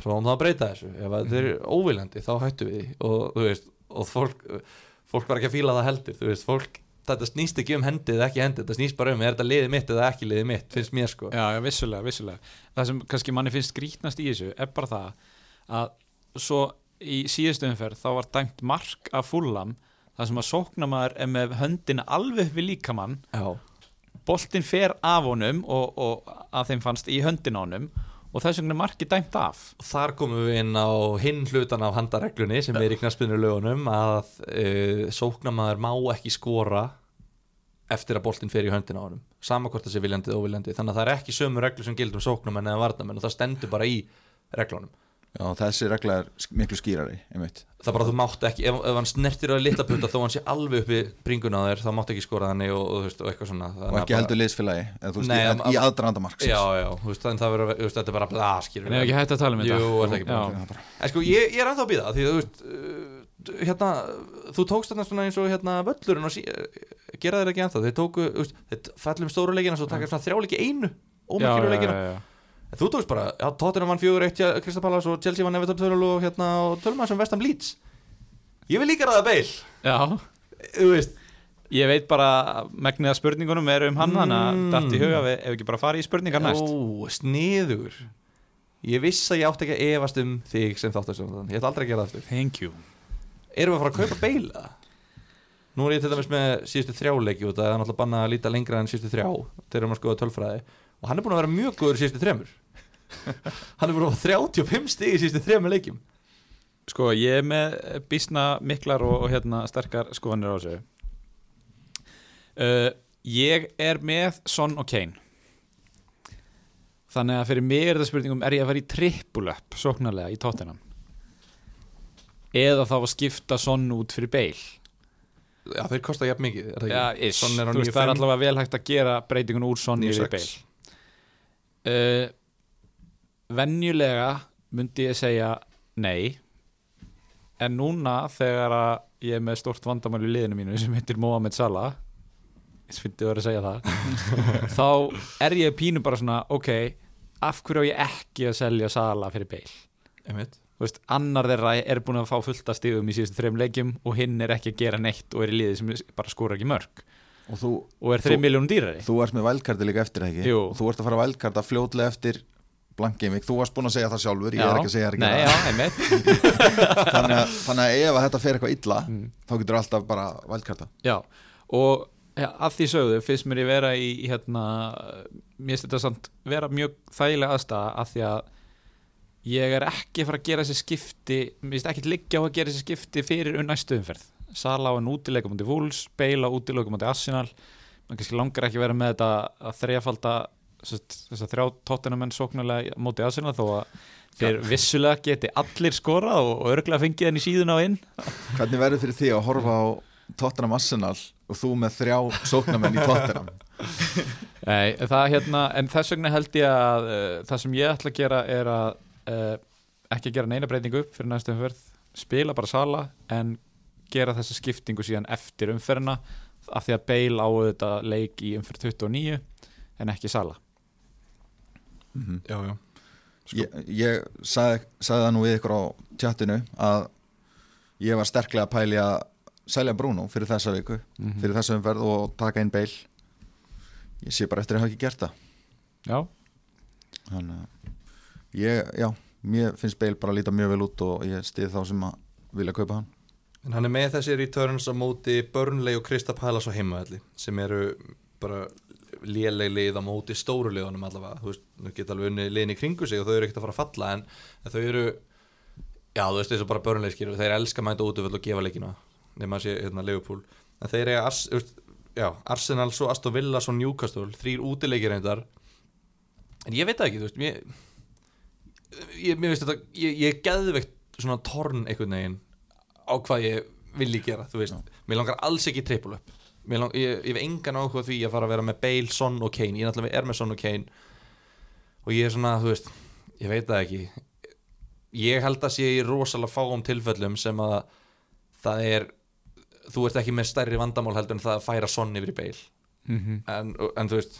prófum það að breyta þessu, ef að þeir eru óviljandi þá hættu við því. Og veist og fólk, fólk var ekki að fíla það heldur. Þú veist, fólk, þetta snýst ekki um hendið eða ekki hendið, þetta snýst bara um, er þetta liðið mitt eða ekki liðið mitt, finnst mér sko. Já, já, vissulega, vissulega. Það sem kannski manni finnst grítnast í þessu er bara það að svo í síðustu umferð þá var dæmt mark af fullam það sem að sóknamaður er með höndina alveg við líkamann. Já, boltinn fer af honum og, og að þeim fannst í höndin honum og þess vegna er markið dæmt af. Og þar komum við inn á hinn hlutan af handareglunni sem er í knaspinu lögunum að uh, sóknamaður má ekki skora eftir að boltinn fer í höndin á honum. Sama hvort það sé viljandi eða óviljandi. Þannig að það er ekki sömu reglu sem gildum sóknamenn eða varnamenn og það stendur bara í reglunum Já, þessi regla er miklu skýrari einmitt. það er bara að þú mátt ekki, ef, ef hann snertir á litla putta þó hann sé alveg uppi bringuna á þér þá mátt ekki skora þannig og, og, og eitthvað svona. Og ekki bara- heldur liðsfélagi eða, þú veist, Nei, í, að- í aðdraðanda marks Já, já, þú veist, en það verður, þú veist, þetta er bara blaskir en ef ekki hægt að tala um þetta? Jú, er það ekki bara. En sko, ég, ég er ennþá að býða því þú veist uh, hérna, þú tókst þarna svona eins og hérna völlurinn og sí, gera þeir ekki ennþá. Þeir tóku, en þú tókst bara, já, Tottenham vann fjögur eitt Krista Pallas og Chelsea vann Everton 2 og hérna og tölum að sem vestam Leeds. Ég vil líka ræða beil já, þú veist, ég veit bara megnið að spurningunum eru um hann þannig að Mm. dætt í huga ef ekki bara fara í spurningar næst. Ó, sniður ég viss að ég átti ekki að efast um þig sem þáttasjóðan, ég ætla aldrei að gera það aftur. Thank you. Erum við að fara að kaupa beila nú er ég til dæmis með síðustu þrjáleiki og það er náttúrulega bannað að líta lengra en síðustu þrjá þegar að skoða tölfræði. Og hann er búin að vera mjög góður síðustu þremur <laughs> hann er að fá 35 stig í síðustu þremur leikjum. Sko, ég er með bísna miklar og, og hérna sterkar skoðanir á þessu. Uh, Ég er með Son og Kane. Þannig að fyrir mig er þetta spurningum er ég að fara í trippul-up sóknarlega í tóttinam eða þá að skipta Son út fyrir Bale? Já þeir kosta jafn mikið er það Já, ekki? ish, er á þú veist, það er 9,5. allavega vel hægt að gera breytingun úr Son yfir 9,6. Bale. Uh, Venjulega myndi ég segja nei. En núna þegar að ég er með stort vandamál í liðinu mínu sem heitir Mohamed Salah ég finnst að vera að segja það <laughs> þá er ég pínu bara svona ok, af hverju á ég ekki að selja Salah fyrir. Þú veist, annar þeirra er búin að fá fullt að stigum í síðustu þreim leikjum og hinn er ekki að gera neitt og er í liði sem bara skora ekki mörg. Og þú, og er 3 miljónum dýrari. þú ert með vælkarti líka eftir ekki? Jú. og þú ert að fara vælkarta fljótlega eftir blank gaming, þú varst búin að segja það sjálfur ég Já. er ekki að segja það. <laughs> þannig að, þannig að ef að þetta fer eitthvað illa Mm. þá getur alltaf bara vælkarta Já, og ja, að því sögðu finnst mér ég vera í í, hérna, mér finnst þetta samt vera mjög þægilega aðstæða að því að ég er ekki fara að gera þessi skipti mér finnst ekki liggja á að gera þessi skipti fyrir unnæstu umferð. Sala á en útileikum mútið Wolves, Bale á útileikum mútið Arsenal. Mann kannski langar ekki vera með þetta að þrjafalda þess að þrjá tóttinamenn sóknarlega mútið Arsenal þó að þeir vissulega geti allir skorað og, örglega fengið henni síðun á inn. Hvernig verður fyrir því að horfa á Tottenham Arsenal og þú með þrjá sóknamenn í Tottenham? <laughs> Nei, það hérna, en þess vegna held ég að uh, það sem ég ætla að gera er að uh, ekki gera neina breytingu upp fyrir næstu umferð, spila bara sala en gera þessa skiptingu síðan eftir umferðina af því að Bale á þetta leik í umferð 29 en ekki sala já, já. Ég, ég sagði, sagði það nú við ykkur á tjattinu að ég var sterklega að pæli að selja Bruno fyrir þessa viku Mhm. fyrir þessa umferð og taka inn Bale ég sé bara eftir að hafa ekki gert það. Já, þannig að ég, já, mér finnst Bale bara að líta mjög vel út og ég stið þá sem að vilja kaupa hann. En hann er með þessi returns á móti Burnley og Krista Palace á heimavelli sem eru bara léleg lið á móti stóru liðunum allavega. Þú veist, þau geta alveg unni liðin í kringu sig og þau eru ekkert að fara að falla en, en þau eru já, þú veist, þessu bara Burnley skilur þeir elska að mæta út og gefa leikina nema að sé hérna Liverpool. En þeir eiga Ars, þú já, Arsenal, svo Aston Villa, svo Newcastle þrýr útileikir reyndar. En ég veit það ekki, þú veist mér, ég, mér veist þetta ég, ég er geðveikt svona torn einhvern veginn á hvað ég vilji gera, þú veist, mér langar alls ekki triple up Mér lang, ég, ég hef engan áhuga því að fara að vera með Bale, Son og Kane ég náttúrulega er með Son og Kane og ég er svona, þú veist ég veit það ekki ég held að sé í rosalega fáum tilfellum sem að það er þú ert ekki með stærri vandamál heldur en það að færa Son yfir í Bale Mhm. en, en þú veist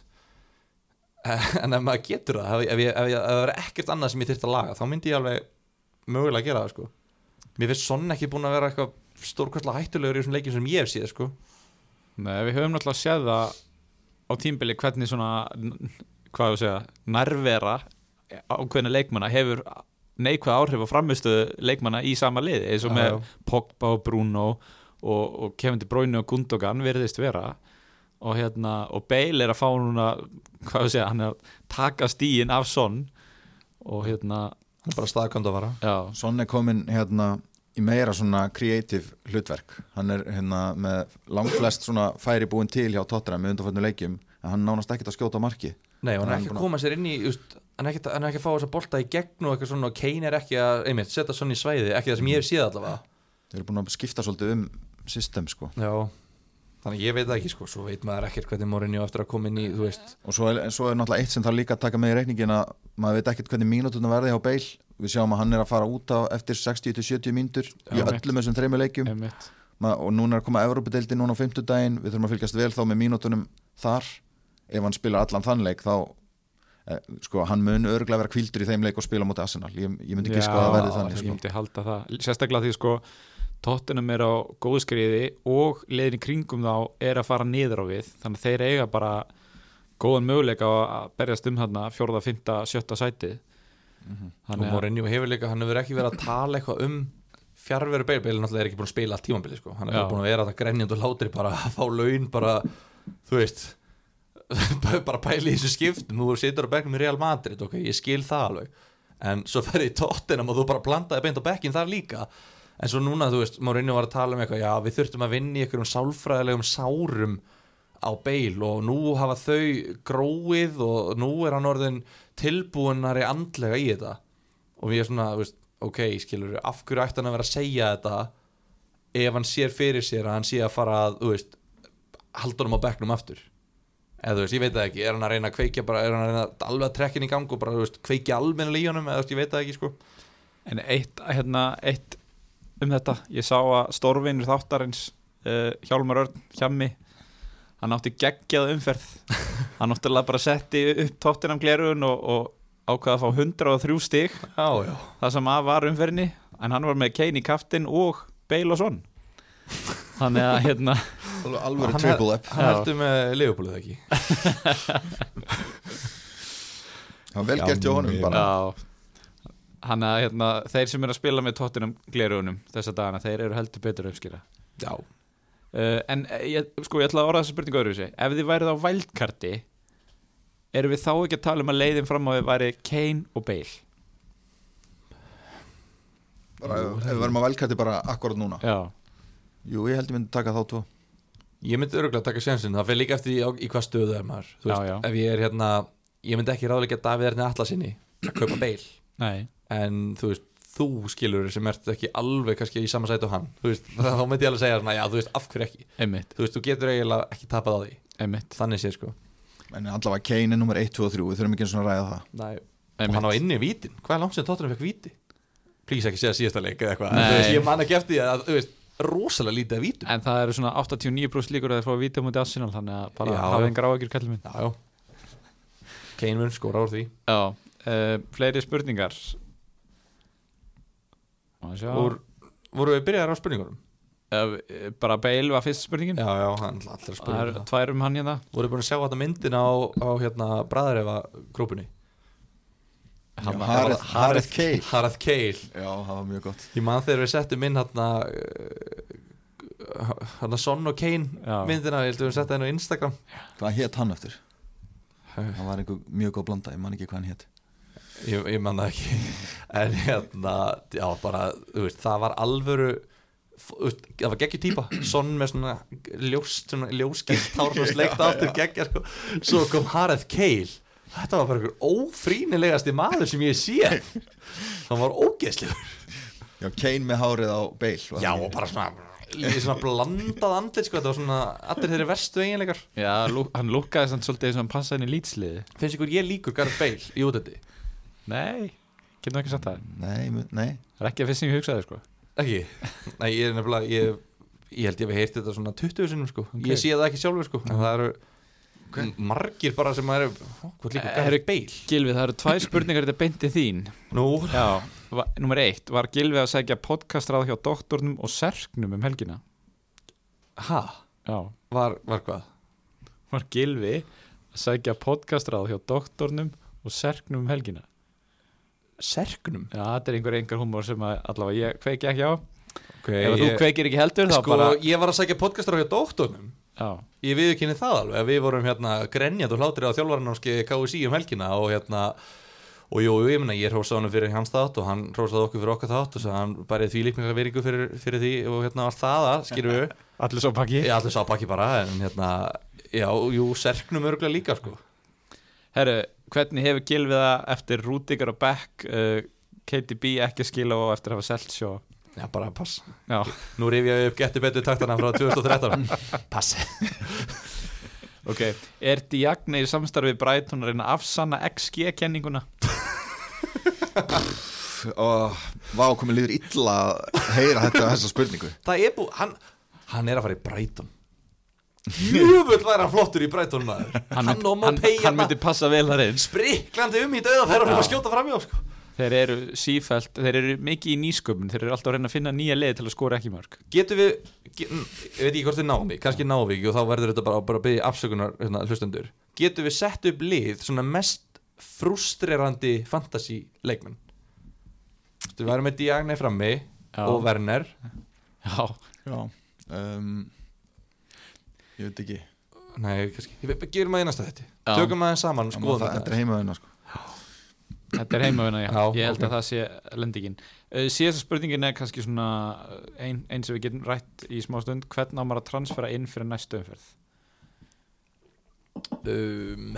<laughs> en ef maður getur það ef, það er ekkert annað sem ég þyrft að laga þá myndi ég alveg mögulega gera það sko. mér finnst Son ekki búin að vera eitthvað stórkvæslega hættulegur í þessum leikjum sem ég hef síð sko. Nei, við höfum náttúrulega séð það á tímbili hvernig svona hvað ég segja, nærvera ákveðna leikmanna hefur neikvæð áhrif á framistuðu leikmanna í sama liði eins og með. Pogba og Bruno og, og Kevin De Bruyne og Gundogan verðist vera. Og hérna og Bale er að fá núna hvað ég segja, hann er að taka stíin af Son og hérna hann er bara staðkvæmd að vara já, Son er komin hérna í meira svona creative hlutverk. Hann er hérna með langflest svona færi búin til hjá Tottenham með undanfætnu leikjum en hann nánast ekkert að skjóta á marki. Nei, og hann er ekki að koma sér inn í just, hann, er ekki, hann er ekki að fá þess að bolta í gegn og eitthvað svona og Kane er ekki að einmitt, setja svona í svæði ekki það sem ég hef séð allavega. Þeir eru búin að skipta svolítið um system sko. Já, þannig ég veit það ekki sko svo veit maður ekkert hvernig Mourinho á eftir að koma inn í þú veist, og svo er, svo er náttúrulega eitt sem þarf líka að taka með í reikningin að maður veit ekkert hvernig mínútuna verði hjá Bale við sjáum að hann er að fara út á eftir 60-70 mínútur í öllum þessum þreymur leikjum. Og núna er að koma Evrópadeildi núna á fimmtudaginn. Við þurfum að fylgjast vel þá með mínútunum þar. Ef hann spila allan þann leik þá eh, sko, hann mun örgulega vera kvildur í þeim leik og spila móti Arsenal. Ég, ég myndi ekki sko að verði þannig ég sko. myndi halda það. Sérstaklega því sko Tottenham er á góðskriði og leiðin í kringum þá er að fara niður á við. Þannig að þeir eiga bara góðan möguleika að berjast um þarna fjórða, fymta, sjötta sætið. Og að Mourinho hefur líka, hann hefur ekki verið að tala eitthvað um fjárveru Bale, Bale náttúrulega er ekki búin að spila allt tímambili sko, hann bara búin að vera þetta grenjand og látri bara að fá laun bara, þú veist <laughs> bara pæli í þessu skiptum. Þú situr á bekknum í Real Madrid, ok, ég skil það alveg. En svo ferði í Tottenham og þú bara plantaði beint á bekkin þar líka. En svo núna, þú veist, Mourinho var að tala um eitthvað já, við þurftum að vinna í einhverjum sálfræðilegum sárum á Bale og nú hafa þau gróið og nú er hann orðin tilbúinari andlega í þetta. Og við erum svona, veist, ok, skilur af hverju ætti hann að vera að segja þetta ef hann sér fyrir sér að hann sé að fara að, þú veist halda honum á bekknum aftur? Eða þú veist, ég veit það ekki, er hann að reyna að kveikja bara, er hann að reyna að alveg að trekja hann í gang og bara, þú veist, kveikja almennilega í honum eða þú veist, ég veit það ekki, sko. En eitt, hérna, eitt um þetta, ég sá að stórvinur þáttarins uh, Hjálmar Örn Hjammi hann átti geggjað umferð. <laughs> Hann náttúrulega bara setti upp tóttinam glerun og, og ákvaða að fá 103 stig. Já, já. Það sem að var umferðinni en hann var með Kane í kaftin og Bale og Son. Þannig að hérna alveg Hann triple up. Hann heldur með Leopoldið ekki? <laughs> Það var vel Já, gert hjá honum bara. Já, hann að hérna, þeir sem eru að spila með tóttinam glerunum þessa dagana, þeir eru heldur betur uppskýra Já uh, en eh, ég, sko ég ætla að orða þessa spurningu öðru sig ef þið værið á vældkarti erum við þá ekki að tala um að leiðin fram á við væri Kane og Bale? Bara, ef við varum að velkætti bara akkurat núna. Já, jú, ég held ég myndi taka þá tvo. Ég myndi örgulega taka sjansin, það fyrir líka eftir á, í hvað stöðu er maður. Þú Já, veist, já. Ef ég er hérna, ég myndi ekki ráðleika Davíð Erni Atlasinni að kaupa beil nei, En þú veist, þú skilur sem ert ekki alveg kannski í sama sætu og hann. Þú veist, <laughs> þá myndi ég alveg segja svona, já þú veist, af hverju ekki? Einmitt, Þú veist, þú getur eiginlega ekki tapað á því. Einmitt, Þannig sé sko. En allavega Kane er nummer 1, 2 og 3 við þurfum ekki eins og að ræða það. Nei. Og hann á inni í vítin, hvað er langt sem Tottenham fekk víti? Please ekki segja síðasta leik eða eitthvað. Þú veist, Ég man ekki eftir því að, þú veist, rosalega lítið af vítum. En það eru svona 89% líkur að þeir fá að víta mútið Arsenal þannig að bara Já. hafa engar áhyggjur kallum minn Já, já. Kane mun skora úr því. Já, uh, fleiri spurningar. Úr, Voru við byrjaðar á spurningunum? uh, bara Bale var fyrst spurningin? Já, já, hann allir að það er tvær um hann hérna. Voru búin að sjá þetta myndin á, á hérna, bræðarefa grúpunni Hareth- Hareth Kane. Hareth Kale. Já, það var mjög gott. Ég man þegar við settum inn hérna hérna Son og Kane Já. myndina, ég heldur við setja henni á Instagram. Hvað hétt hann eftir? hann var einhver mjög góð blanda, ég man ekki hvað hann hétt ég, ég man það ekki. En hérna, já bara veist, það var alvöru það var geggju típa. Son með svona ljóst svona ljóskilt <laughs> hár svona sleikt aftur geggja sko. svo kom Hareth Cale þetta var bara einhver ófrínilegasti maður sem ég sé hann var ógeðslegur. Já, Kane með hárið á beil já það og bara svona í svona blandað andlit sko, þetta var svona allir þeirri verstu eiginleikar. Já, lú, hann lúkkaði samt svolítið eins og hann passaði inn í lýtsliði finnst ykkur ég líkur Gareth Bale í útætti Nei, getur ekki sagt það. Nei, nei. Það er ekki að fyrst sem ég hugsaði sko. Ekki, nei ég er nefnilega ég, ég held ég hef heyrt þetta svona 20 sinnum sko, Ok. ég sé það ekki sjálfur sko. En það eru Ok. margir bara sem eru hvað líka Eh, Gareth Bale Gilvi, það eru tvær spurningar þetta beinti þín. Nú, Já, nummer eitt. Var Gilvi að segja podcastráð hjá doktornum og serknum um helgina? ha, Já, var, var hvað? Var Gilvi að segja podcastráð hjá doktornum og serknum um helgina? Serknum. Já, þetta er einhver engar húmor sem allavega ég kveiki ekki á. Okay, Ef þú kveikir ekki heldur sko, bara ég var að sækja podcastur á hjá doktornum Já, ég viðkynni það alveg við vorum hérna grenjað og hlátrið á þjálfaranámski KSI um helgina og hérna og jú, ég meina, ég hrósaði honum fyrir hans þátt og hann hrósaði okkur fyrir okkar þátt og svo hann bærið því líkmika veringu fyrir, fyrir því og hérna allt það, að, skýrðu við allir svo pakki ég allir sá pakki bara, en hérna já, jú, serknum örgulega líka sko. Herru, hvernig hefur Gilvi það eftir Rúdíkar og Beck uh, KTB ekki skila og eftir að hafa selt sjó já, bara pass, Já, nú rif ég upp getur betur taktana frá 2013 <laughs> pass. <laughs> Ok Er Diagne í samstarfi Brighton að reyna að afsanna XG-kenninguna? og vá komið líður illa að heyra þetta þessa spurningu. Það er búið, hann, hann er að fara í Brighton Jöfull væri hann flottur í Brighton maður. Hann, mynd- og hann, peia hann myndi passa vel þar inn. Spriklandi um í hann var að skjóta fram í sko. Þeir eru sífælt, þeir eru mikið í nýsköpun. Þeir eru alltaf að reyna að finna nýja leið til að skora ekki mörg. Getum við, get, ég veit ekki hvort við náum því kannski náum við ekki og þá verður þetta bara, bara að byggja afsökunar hérna, hlustendur. Getum við sett upp lið svona mest frustrerandi fantasy leikmenn? Við værum með Diagne frammi Já. og Werner. Já, Já um, Ég veit ekki. Nei, kannski, við gerum að einasta þetta Já. Tökum aðeins saman, skoðum þetta. Er heimaðina sko. Þetta er heimavina, já. Já, Ég held ok. að það sé lendingin. Uh, Síðasta spurningin er kannski svona uh, ein, ein sem við getum rætt í smá stund. Hvern á maður að transfera inn fyrir næstu umferð? um,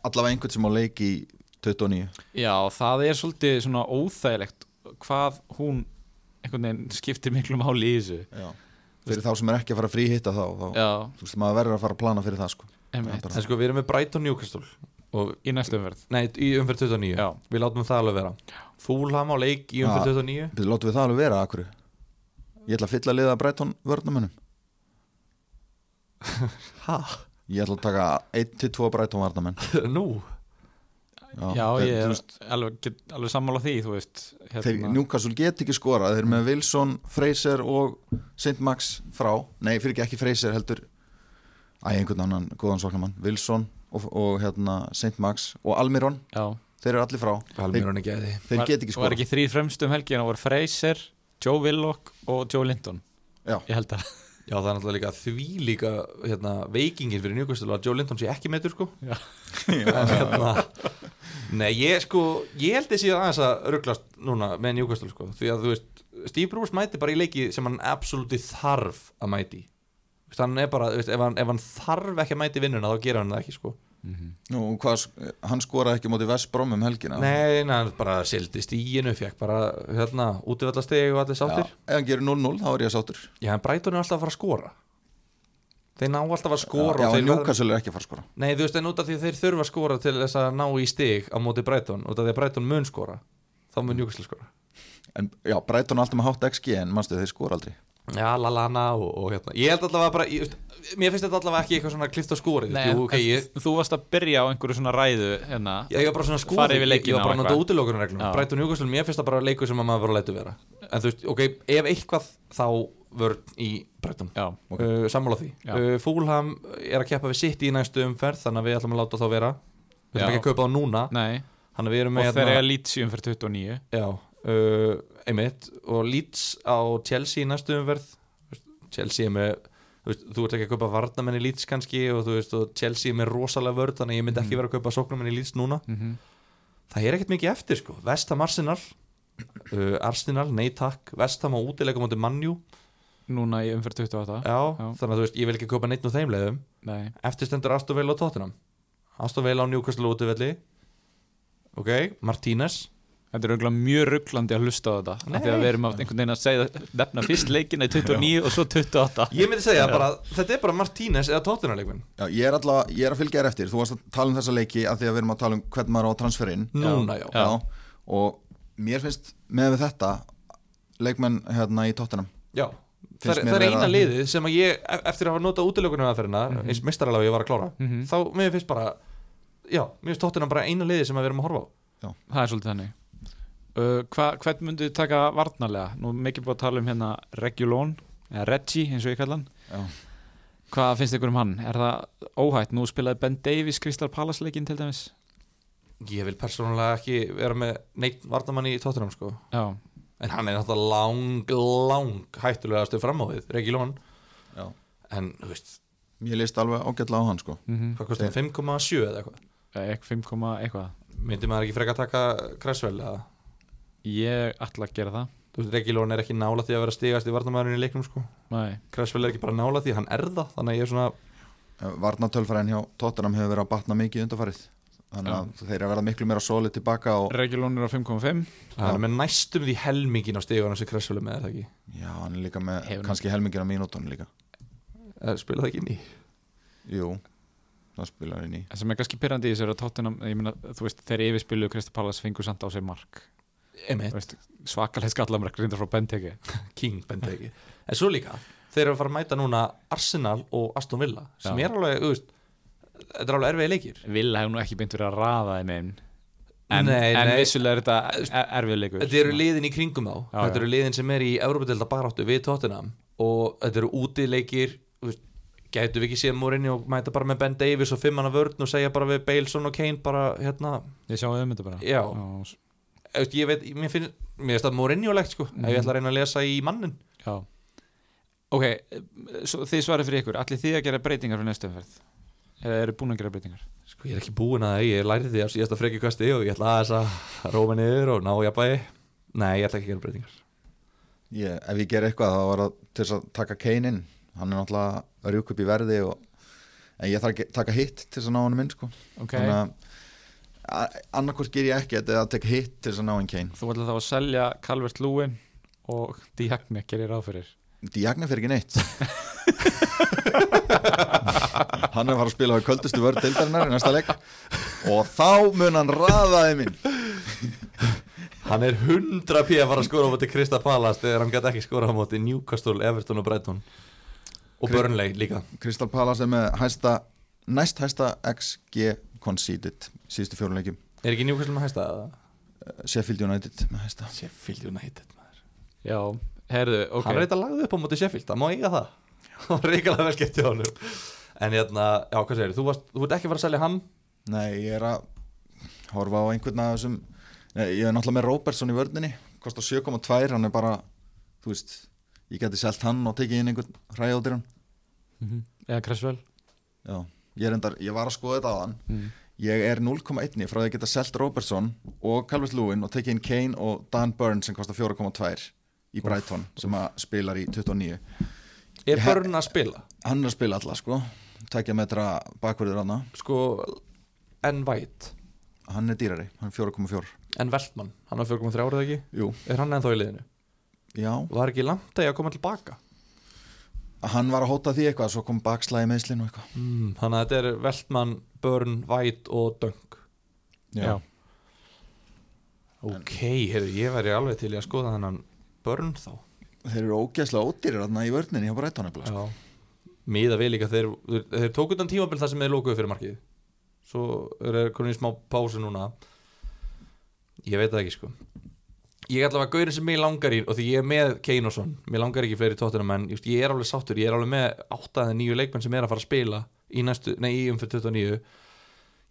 Allavega einhvern sem á leik í 29 Já, það er svolítið svona óþægilegt hvað hún einhvern veginn skiptir miklu máli í þessu. Já Fyrir þá sem er ekki að fara að fríhitta þá, þá Þú veist maður verður að fara að plana fyrir það sko. Bara- En sko, við erum með Brighton Newcastle. Og, í næstu umferð. Nei, í umferð 29 Já. Við látum það alveg vera. Fúlham á leik í umferð Já. 29 Við látum við það alveg vera akkur Ég ætla að fylla liða Brighton vörnumönnum Hæ? <laughs> Ég ætla að taka 1-2 Brighton varnamenn <laughs> Nú? Já, þeir- ég þú er veist, alveg, alveg sammála því, þú veist hérna, Þeir Newcastle get ekki skorað Þeir eru með Wilson, Fraser og St. Max frá. Nei, fyrir ekki ekki Fraser heldur. Æ, einhvern annan góðan soknamann Wilson og, og hérna St. Max og Almiron. Já, Þeir eru allir frá. Ekki að því. Þeir Var- get ekki og var skorað. ekki þrýr fremst um helgin og voru Fraser, Joe Willock og Joe Linton. Já. Ég held að Já, það er náttúrulega líka því líka hérna, veikingin fyrir Newcastle að Joe Linton sé ekki metur sko. Já. <laughs> En hérna Nei, ég sko, ég held þessi aðeins að rugglast núna með Newcastle sko Því að þú veist, Steve Bruce mæti bara í leiki sem hann absoluti þarf að mæti. Þú veist, hann er bara, þú veist, ef hann, ef hann þarf ekki að mæti vinnuna þá gera hann það ekki sko Nú, hvað, hann skoraði ekki móti West Brom um helgina. Nei, hann bara sildi stíginu, fekk bara hérna, útvöldastegi og allir Já, sáttir ef hann gerir 0-0 þá er ég sáttur. Já, en Brighton er alltaf að fara að skora. Þeir ná alltaf að skora Já, verða- Newcastle er ekki að fara að skora. Nei, þú veist, en út af því þeir þurfa að skora til þess að ná í stig á móti Brighton út af því að Brighton mun skora þá mun Newcastle skora. En já, Brighton er alltaf með hátt XG en mannstu þeir skora aldrei Já, lalana og, og hérna. Ég held allavega bara, ég, mér finnst þetta allavega ekki eitthvað svona klift á skori Nei, Jú, okay, ég, Þú varst að byrja á einhverju svona ræðu hérna. ég, ég var bara svona yfir Ég, ég var bara að útilokunarreglum Já. Brighton Newcastle, mér finnst það bara leikur sem að maður bara lætu vera. En þú veist, ok, ef eitthvað þá vörn í Brighton. Já, Ok. uh, Sammála því. Já. uh, Fúlham er að keppa við sitt í næstu umferð Þannig að við ætlum að láta þá vera. Við ætlum Já. ekki að kaupa þá núna. Að Og þeir eiga lýtsjum fyrir 29 Já, uh, einmitt og Leeds á Chelsea í næstu umverð Chelsea er með þú, veist, þú ert ekki að kaupa varnamenn í Leeds kannski og, veist, og Chelsea er með rosalega vörð þannig að ég myndi ekki vera að kaupa sóknamenn í Leeds núna. Mm -hmm. það er ekkert mikið eftir sko. Vestham Arsenal uh, Arsenal, nei takk. Vestham á útilega mútið Manju núna í umferð 28 Já, Já. þannig að veist, ég vil ekki kaupa neitt úr þeim leiðum. Nei, Eftir stendur Aston Villa og Tottenham. Aston Villa á Newcastle útivelli. Ok, Martínez þetta er auðvitað mjög rugglandi að hlusta á þetta af því að Nei. við erum átt einhvern veginn að segja nefna fyrst leikina í 29 og svo 28 Ég myndi segja bara, þetta er bara Martínez eða Tottenham leikminn Já, ég er alltaf, ég er að fylgja þér eftir. Þú varst að tala um þessa leiki af því að við erum að tala um hvern maður á að transferinn Núna, já, Já. Og mér finnst með við þetta leikmenn hérna í Tottenham. Já, það er, það er eina liðið sem að ég, e- eftir að hafa notað útilegunum aðferðina, eins mestaralega ég var að klára Mhm. þá mér finnst bara, já, mér finnst tóttina bara eina liðið sem að við erum að horfa á. Það er svolítið þannig uh, hva, hvern myndu þið taka varnarlega? Nú er mikið búið að tala um hérna Regulón eða Reggie eins og ég kalla hann. Já. hvað finnst ykkur um hann? er það óhætt? nú spilaði Ben Davies Crystal Palace leikinn til dæmis. Ég vil persónulega ekki vera með neitt varnamann í tóttinam sko. Já, en hann er náttúrulega lang, lang hættulega stuð fram á við, Regi Lón Já. en, þú veist, Mér líst alveg ágætlega á hann sko. Mm hvað kostum 5,7 eða eitthvað? -hmm. 5, eitthvað. Myndi maður ekki freka að taka Cresswell eða, ég ætla að gera það. Þú veist, Regi Lón er ekki nála því að vera stigast í varnamæðurinn í leiknum sko. Nei. Cresswell er ekki bara nála því, hann er það þannig að ég er svona, Varnatölfræðin hjá Tottenham hefur verið að batna mikið undarfarið Þannig að þeir eru að verða miklu meira solid tilbaka og Regulón er á 5,5 hann er með næstum því helmingin á stigunum sem Cresswell er með, er það ekki? Já, hann er líka með Hefur- kannski helmingina mínútonum líka. Eh, spila það ekki inn í? Jú, það spilar inn í. Það sem er kannski pyrrandi í þessu er að Tottenham ég meina, þú veist, þeir yfirspiluðu Crystal Palace fengur samt á sig mark svakalega skallamræk reyndar frá Benteke. <laughs> King Benteke. En svo líka, þeir eru að fara að mæta núna Arsenal og Aston Villa sem Já. er alveg, veist þetta er alveg erfiði leikir. Villa hefur nú ekki beint verið að raða þeim inn. En, en vissulega er þetta erfið leikur þetta eru liðin í kringum þá. Já, þetta eru liðin sem er í Európa-delta baráttu við Tottenham. Og þetta eru útileikir þú veist, gætu við ekki séð Mourinho og mæta bara með Ben Davies og fimm hana vörn og segja bara við Baleson og Kane bara hérna, Ég sjáum um þetta bara. Já. Ég veit, mér finnst mér finnst það Mourinho-legt sko, ef ég ætla að reyna að lesa í mannin. Já. Ok, svo, þið svarið fyrir ykkur. Allir þið að gera breytingar fyrir næstu umferð? Eða eru búin að gera breytingar? Sko ég er ekki búinn að það, ég lærði því af síðasta frekjukasti og ég ætla að þess að róma niður og ná jafnbæði Nei, ég ætla ekki að gera breytingar. Ég, Ef ég ger eitthvað þá var það til þess að taka Kane inn. Hann er náttúrulega að rjúka upp í verði og, En ég þarf að taka hitt til þess að ná hann inn sko. Ok, Þannig að annarkvort ger ég ekki eða að taka hitt til þess að ná hann Kane. Þú ætla þá að selja Calvert Lúin og Diagne gerir ráð fyrir. Diagne fyrir ekki neitt. <laughs> Hann er að fara að spila á köldustu vörð deildarinnar í næsta leik. Og þá mun hann raðaði minn Hann er 100 p að fara að skora á móti Krista Palast þegar hann gæti ekki skora á móti Newcastle, Everton og Brighton. Og Burnley líka. Crystal Palace er með hæsta, næst hæsta XG conceded síðustu fjórun leikjum. Er ekki Newcastle með hæsta? Sheffield United með hæsta. Sheffield United maður. Já, herðu, ok. Hann er eitthvað lagði upp á móti Sheffield, það má eiga það. Það var reikalega vel skemmt í honum. En hérna, já hvað segir þú varst, þú ert ekki að fara að selja hann? Nei, ég er að horfa á einhvern af þessum Nei, ég er náttúrulega með Robertson í vörninni kostar 7,2, hann er bara þú veist, ég geti selt hann og tekið inn einhvern hræðóttir hann. Mhm. Eða Cresswell. Já, ég, er endar, ég var að skoða þetta hann mm. Ég er 0,1 frá að geta selt Robertson og Calvert Lewin og tekið inn Kane og Dan Burn sem kostar 4,2 í Brighton sem að spilar í 29 Er Ég Burn að spila? Hann er að spila alla sko. Tækja metra bakverður hann Sko, en White. Hann er dýrari, hann er 4,4 En Veltmann, hann var 4,3 árið ekki? Jú, Er hann ennþá í liðinu? já. Var ekki langt að ég að koma tilbaka? Hann var að hóta því eitthvað, svo kom bakslæði meðslinn og eitthvað. Mm, þannig að þetta er Veltmann, Burn, White og Dunk Já. Ok, heyrðu, ég væri alveg til að skoða þennan Burn þá. Þeir eru ógeðslega ódýrir þarna í vörninni hjá nefnilega, sko. Míða við líka, þeir, þeir, þeir tók utan tímabil þar sem þeir lókuðu fyrir markið. Svo er þeir konið í smá pásu núna. Ég veit það ekki sko Ég ætla að gaurin sem mig langar í og því ég er með Kane og son, mér langar ekki fleiri tóttunum en just, ég er alveg sáttur, ég er alveg með 8 eða 9 leikmenn sem er að fara að spila í næstu, nei í umfyrir 29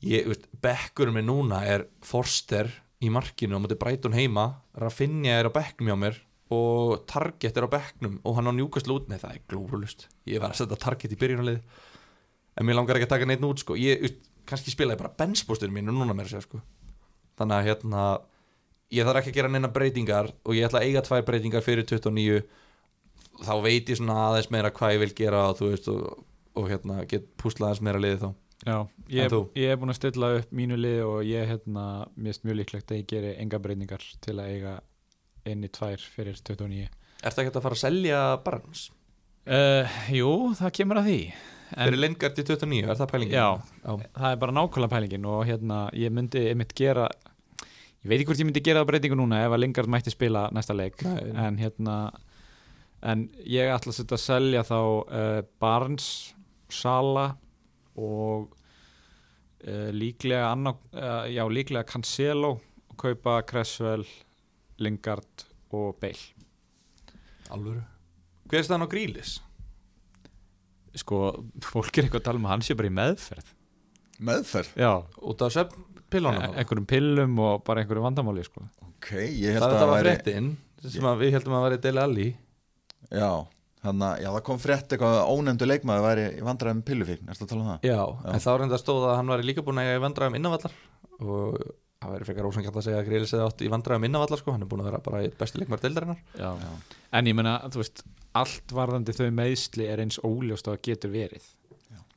ég, veist, bekkurum minn núna er Forster í markinu á móti Brighton heima, Rafinha er á bekknum hjá mér og Target er á bekknum og hann á njúkast út, nei það er glúrulust ég var að setja Target í byrjunarlið en mér langar ekki að taka neitt út sko. ég, veist, kannski spila ég bara benchbústurinn mínu núna með þessu sko. þannig að hérna ég þarf ekki að gera neina breytingar og ég ætla að eiga tvær breytingar fyrir 29 þá veit ég svona aðeins meira hvað ég vil gera og þú veist og, og hérna get púslað aðeins meira liði þá Já, ég, ég er búin að stilla upp mínu lið og ég hérna, finnst mjög líklegt að ég geri enga breyningar til að eiga einni tvær fyrir 29 Ertu ekki að fara að selja Barnes? uh, Jú, það kemur að því Fyrir Lingard í 29, er það pælingin? Já. Já. það er bara nákvæmlega pælingin og hérna, ég myndi einmitt gera ég veit ekki hvort ég myndi gera það breytingu núna ef að Lingard mætti spila næsta leik Nei. en hérna en ég ætla að setja að selja þá uh, Barnes, Sala og uh, líklega anna, uh, já, líklega Cancelo og kaupa Cresswell, Lingard og Bale Alvöru Hver er staðan á Grílis? sko, fólk er eitthvað að tala um að hann sé bara í meðferð Meðferð? já, Út af söfnpillunum einhverjum pillum og bara einhverjum vandamáli sko. Ok, ég held Það að var væri fréttin sem að við heldum að væri Dele Alli Já, þannig að já, það kom frétt eitthvað að ónefndu leikmaður væri í vandræðum pillufíkn, ertu að tala um það? Já, en þá reynda stóð að hann væri líka búin að eiga í vandræðum innanvallar og það væri frekar ósangjart að segja að Grílis eða átt í vandræðum innanvallar sko, hann er búin að vera bara besti leikmar deildarinnar Já. Já. En ég meina, þú veist, allt varðandi þau meðsli er eins óljóst að það getur verið.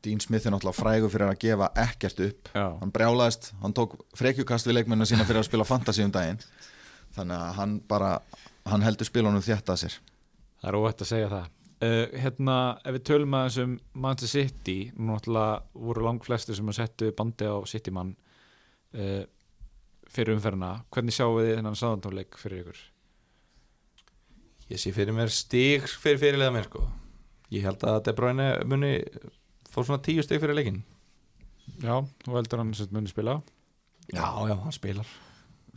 Dean Smith er náttúrulega frægur fyrir að gefa ekkert upp Já. hann brjálaðist, hann tók frekjukast við leikmennina sína fyrir að spila fantasy um daginn þannig að hann bara hann heldur spilunum þétt að sér Það er óvægt að segja það. Uh, hérna, ef við tölum að þessum Manchester City, náttúrulega voru lang flestir sem að settu bandi á City mann uh, fyrir umferðina. Hvernig sjáum við þennan sáðantóleik fyrir ykkur? Ég sé fyrir mér stig fyrir fyrirlega mér sko Ég held að De Bruyne muni fór svona tíu stig fyrir leikin Já, þú heldur hann sem muni spila. Já, já, hann spilar.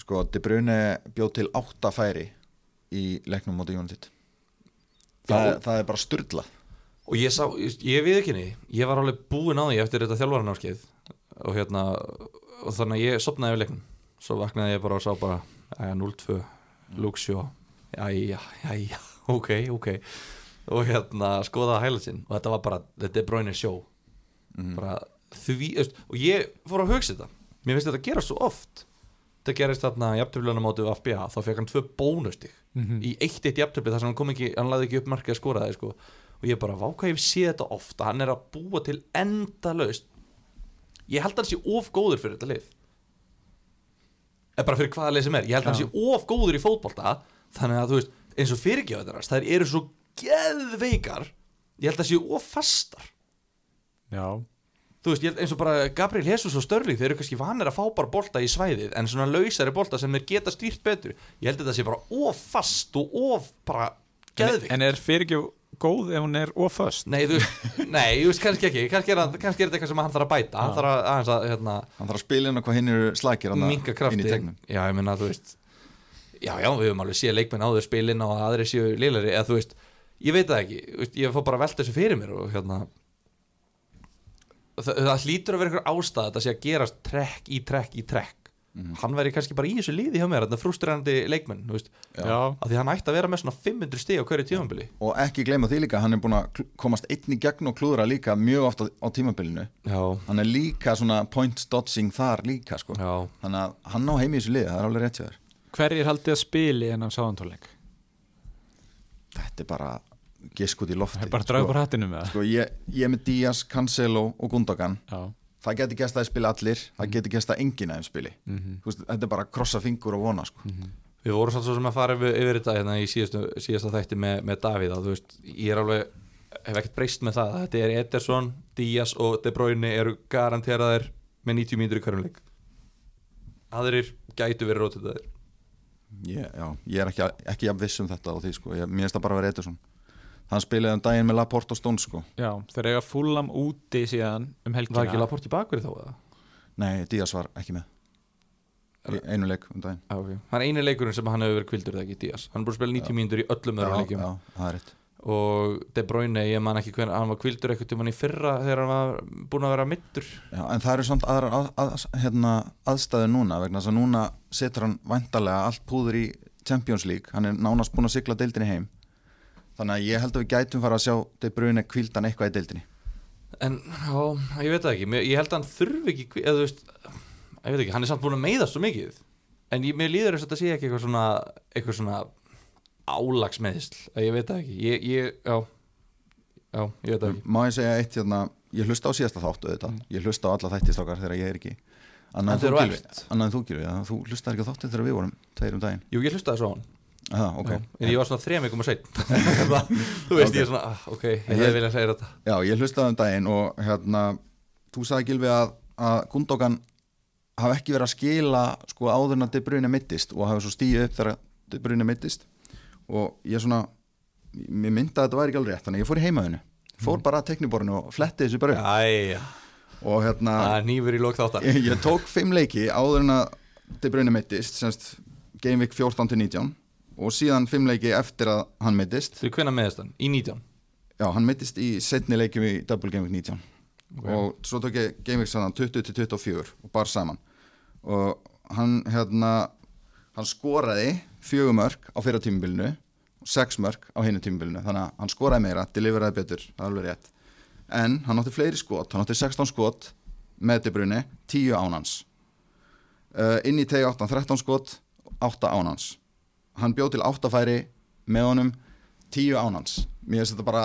Sko, De Bruyne bjóð til átta færi í leiknum móti United. Það, það er bara styrla Og ég sá, ég, ég við ekki niður Ég var alveg búinn á því eftir þetta þjálfaranámskeið. Og hérna og þannig að ég sopnaði við leiknum. Svo vaknaði ég bara og sá bara æja, 0-2, Luxjó jæja, jæja, <laughs> ok, ok og hérna skoðaði hælaðsinn og þetta var bara, þetta er bróinir sjó. Mhm. bara því, veist, og ég fór að hugsa þetta. Mér finnst þetta að gera svo oft. Þetta gerist þarna jafntöflunum mótið á FBA þá fekk hann tvö bónustig Mm í eitt eitt jafntöfli þar sem hann kom ekki hann laði ekki upp markið að skora það sko. og ég bara, váka ég sé þetta ofta hann er að búa til enda laust ég held að hann sé of góður fyrir þetta lið. Eða bara fyrir hvaða lið sem er. Ég held að hann Já. sé of góður í fótbolta þannig að þú veist, eins og fyrirgjöðar þær eru svo geðveikar ég held að það sé of fastar. Já, þú veist, eins og bara Gabriel Jesus og Störling þeir eru kannski vanir að fá bara bolta í svæðið en svona lausari bolta sem þeir geta stýrt betur ég held að þetta sé bara of fast og of bara en, geðveikt. en er fyrirgjöf góð ef hún er oföst? Nei, þú veist, nei, þú veist, kannski ekki. Kannski er, hann- kannski er þetta eitthvað sem hann þarf að bæta. Hann þarf að, aðeins að hérna, hann þarf að spila inn á hvað hinn eru slækir þarna minka inn í krafti Já, ég meina, þú veist Já, já, við höfum alveg séð leikmenn áður spilin og aðri séu liðleri, eða þú veist ég veit það ekki, þú veist, ég fór bara að velta þessu fyrir mér og hérna það, það hlýtur að vera eitthvað ástæða þetta sé að gerast trekk í trekk í trekk Mhm. hann væri kannski bara í þessu liði hjá mér þetta frustrerandi leikmenn, þú veist Já. af því hann ætti að vera með svona 500 stig á hverju tímambili og ekki gleyma því líka, hann er búin að komast einn í gegn og klúðra líka mjög oft á, á tímabilinu Já, hann er líka svona point dodging þar líka sko. já þannig að hann á heimi í þessu liði, það er alveg rétt þér Hverjir haldið að spili en á sáðantóleik? þetta er bara gisk út í lofti er bara draga upp hattinu með það. sko, ég, ég er með Díaz, Cancelo og Gundogan Já. það getur gæst að spila allir það getur gæst að enginn aðeins spili Mm Þú veist, þetta er bara að krossa fingur og vona sko. Við vorum samt svo sem að fara yfir, yfir þetta hérna í síðastu, síðasta þætti með, með Davíð að þú veist, ég er alveg hef ekkert breyst með það, þetta er Ederson Díaz og De Bruyne eru garanteraðir með 90 mínútur í hverjum leik aðrir gætu verið rótitaðir ég, já, ég er ekki, ekki jafn viss um þetta og því sko. ég, mér finnst það bara að vera Ederson hann spilaði um daginn með Laporte og Stone sko. Já, þeir eiga fúlam úti síðan um helgina. Var ekki Laport í bakverði þá eða? nei, Díaz var ekki með. Einu leik um daginn. Ah, okay. Það er eini leikurinn sem hann hefur verið kvildur þegar ekki Díaz? Hann er búin að spila 90 mínútur í öllum öðrum já, leikjum. já, það er rétt. Og De Bruyne, ég man ekki hvernig hann var kvildur eitthvað tímann í fyrra þegar hann var búin að vera middur Já, en það eru samt aðra að, að, hérna, aðstæður núna vegna þess að núna setur hann væntalega allt púður í Champions League. Hann er nánast búin að sigla deildinni heim þannig að ég held að við gætum fara að sjá De Bruyne kvildan eitthvað í deildinni. En, já, ég veit það ekki. Ég held að hann þurfi ekki eða, veist, Ég veit ekki, hann er samt búin að meiða svo mikið. En ég, mér líður þess að þetta sé ekki eitthvað svona eitthvað svona álagsmeðisl ég veit það ekki. Ég, ég, já, já, ég veit það ekki. Má ég segja eitt hérna, ég hlusta á síðasta þáttu auðvitað, ég hlusta á alla þættistákar þegar ég er ekki. Annað en þú ja, þú hlustaði ekki á þáttu þegar við vorum tveir um daginn. Jú, ég hlustaði svo á hann Aha, okay. Já, En ég var svona þrem ykkur með sveit <laughs> Þú veist, Ok. ég er svona, ah, ok, ég Ég- viljað segja þetta. Já, ég hlustaði um daginn og hérna, þú sagði Gylfi að, að Gundogan hafi ekki verið að skila sko áður en að De Bruyne mittist og hafi svo stíð upp þegar De Bruyne mittist og ég svona mér myndi að þetta væri ekki alveg rétt, þannig að ég fór í heimaðinu fór bara að tekniborinu og fletti þessu bara upp. Og hérna ég, ég tók fimm leiki áður en að De Bruyne mittist, semst Game Week 14 til 19 og síðan fimm leiki eftir að hann mittist Þú hvenna meðist hann? Í 19 Já, hann mittist í setni leikjum í Double Game Week 19 Ok. og svo tók ég Game Week sannan 20 til 24 og bar saman. Og hann hérna hann skoraði fjögur mörg á fyrra tímubilinu og sex mörg á hinu tímubilinu þannig að hann skoraði meira, deliveraði betur það er alveg rétt. En hann átti fleiri skot, hann átti 16 skot með De Bruyne, 10 ánans uh, inn í tegi 8 13 skot, 8 ánans hann bjóð til 8 færi með honum 10 ánans mér finnst þetta bara,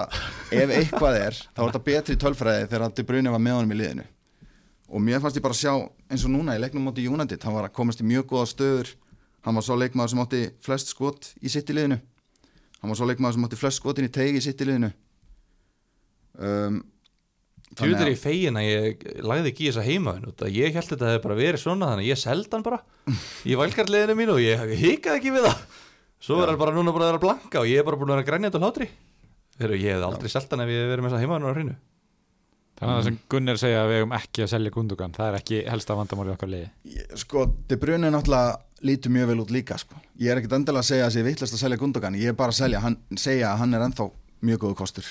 ef eitthvað er þá er þetta betri tölfræði þegar De Bruyne var með honum í liðinu. Og mér fannst ég bara sjá eins og núna í leiknum móti United hann var að komast í mjög góða stöður. Hann var svo leikmaður sem átti flest skot í sitt í liðinu. Hann var svo leikmaður sem átti flest skotin í tegi í sitt í liðinu. Um, Þú veit er ég fegin að ég lagði ekki í þessa heimaðin út að ég held þetta hefði bara verið svona þannig að ég seldi hann bara í valkarliðinu mínu og ég hikaði ekki við það. Svo er hann bara núna bara að vera blanka og ég er bara búin að vera grænjandi og hlátri. Þegar ég hefði aldrei seldi hann ef ég hefði verið með þessa heimaðin á hreinu. Þannig að það sem Gunnar segja að við hefum ekki að selja Gundogan það er ekki helsta vandamáli okkar liði. Ég- sko, De Bruyne náttúrulega lítur mjög vel út líka sko. ég er ekkert endilega að segja að sé vittlust að selja Gundogan ég er bara að selja, hann, segja að hann er ennþá mjög góðu kostur.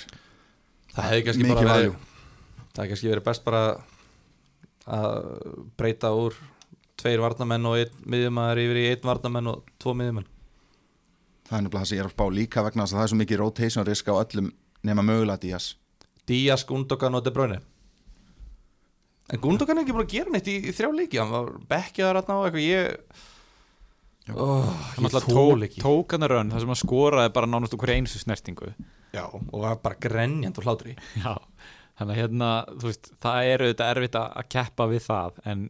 Það hefði kannski bara verið. Það hefði kannski verið best bara að breyta úr tveir varnamenn og einn miðjumæður yfir í einn varnamenn og tvo miðjumenn. Það er nefnilega það sem ég er að spá líka vegna þess að það er svo mikið rotation risk á öllum nema mögulega Díaz. Díaz, Gundogan og De Bruyne. En Gundogan er ekki búin að gera neitt í, í þrjá leiki. Hann var bekkjaður þarna og eitthvað. Ég oh, Hann tók, tók hann að raun þar sem hann skoraði bara nánast hverju einstu snertingu. Já, og var bara grenjand og hlátri Já, þannig að hérna þú veist, það er auðvitað erfitt að keppa við það en,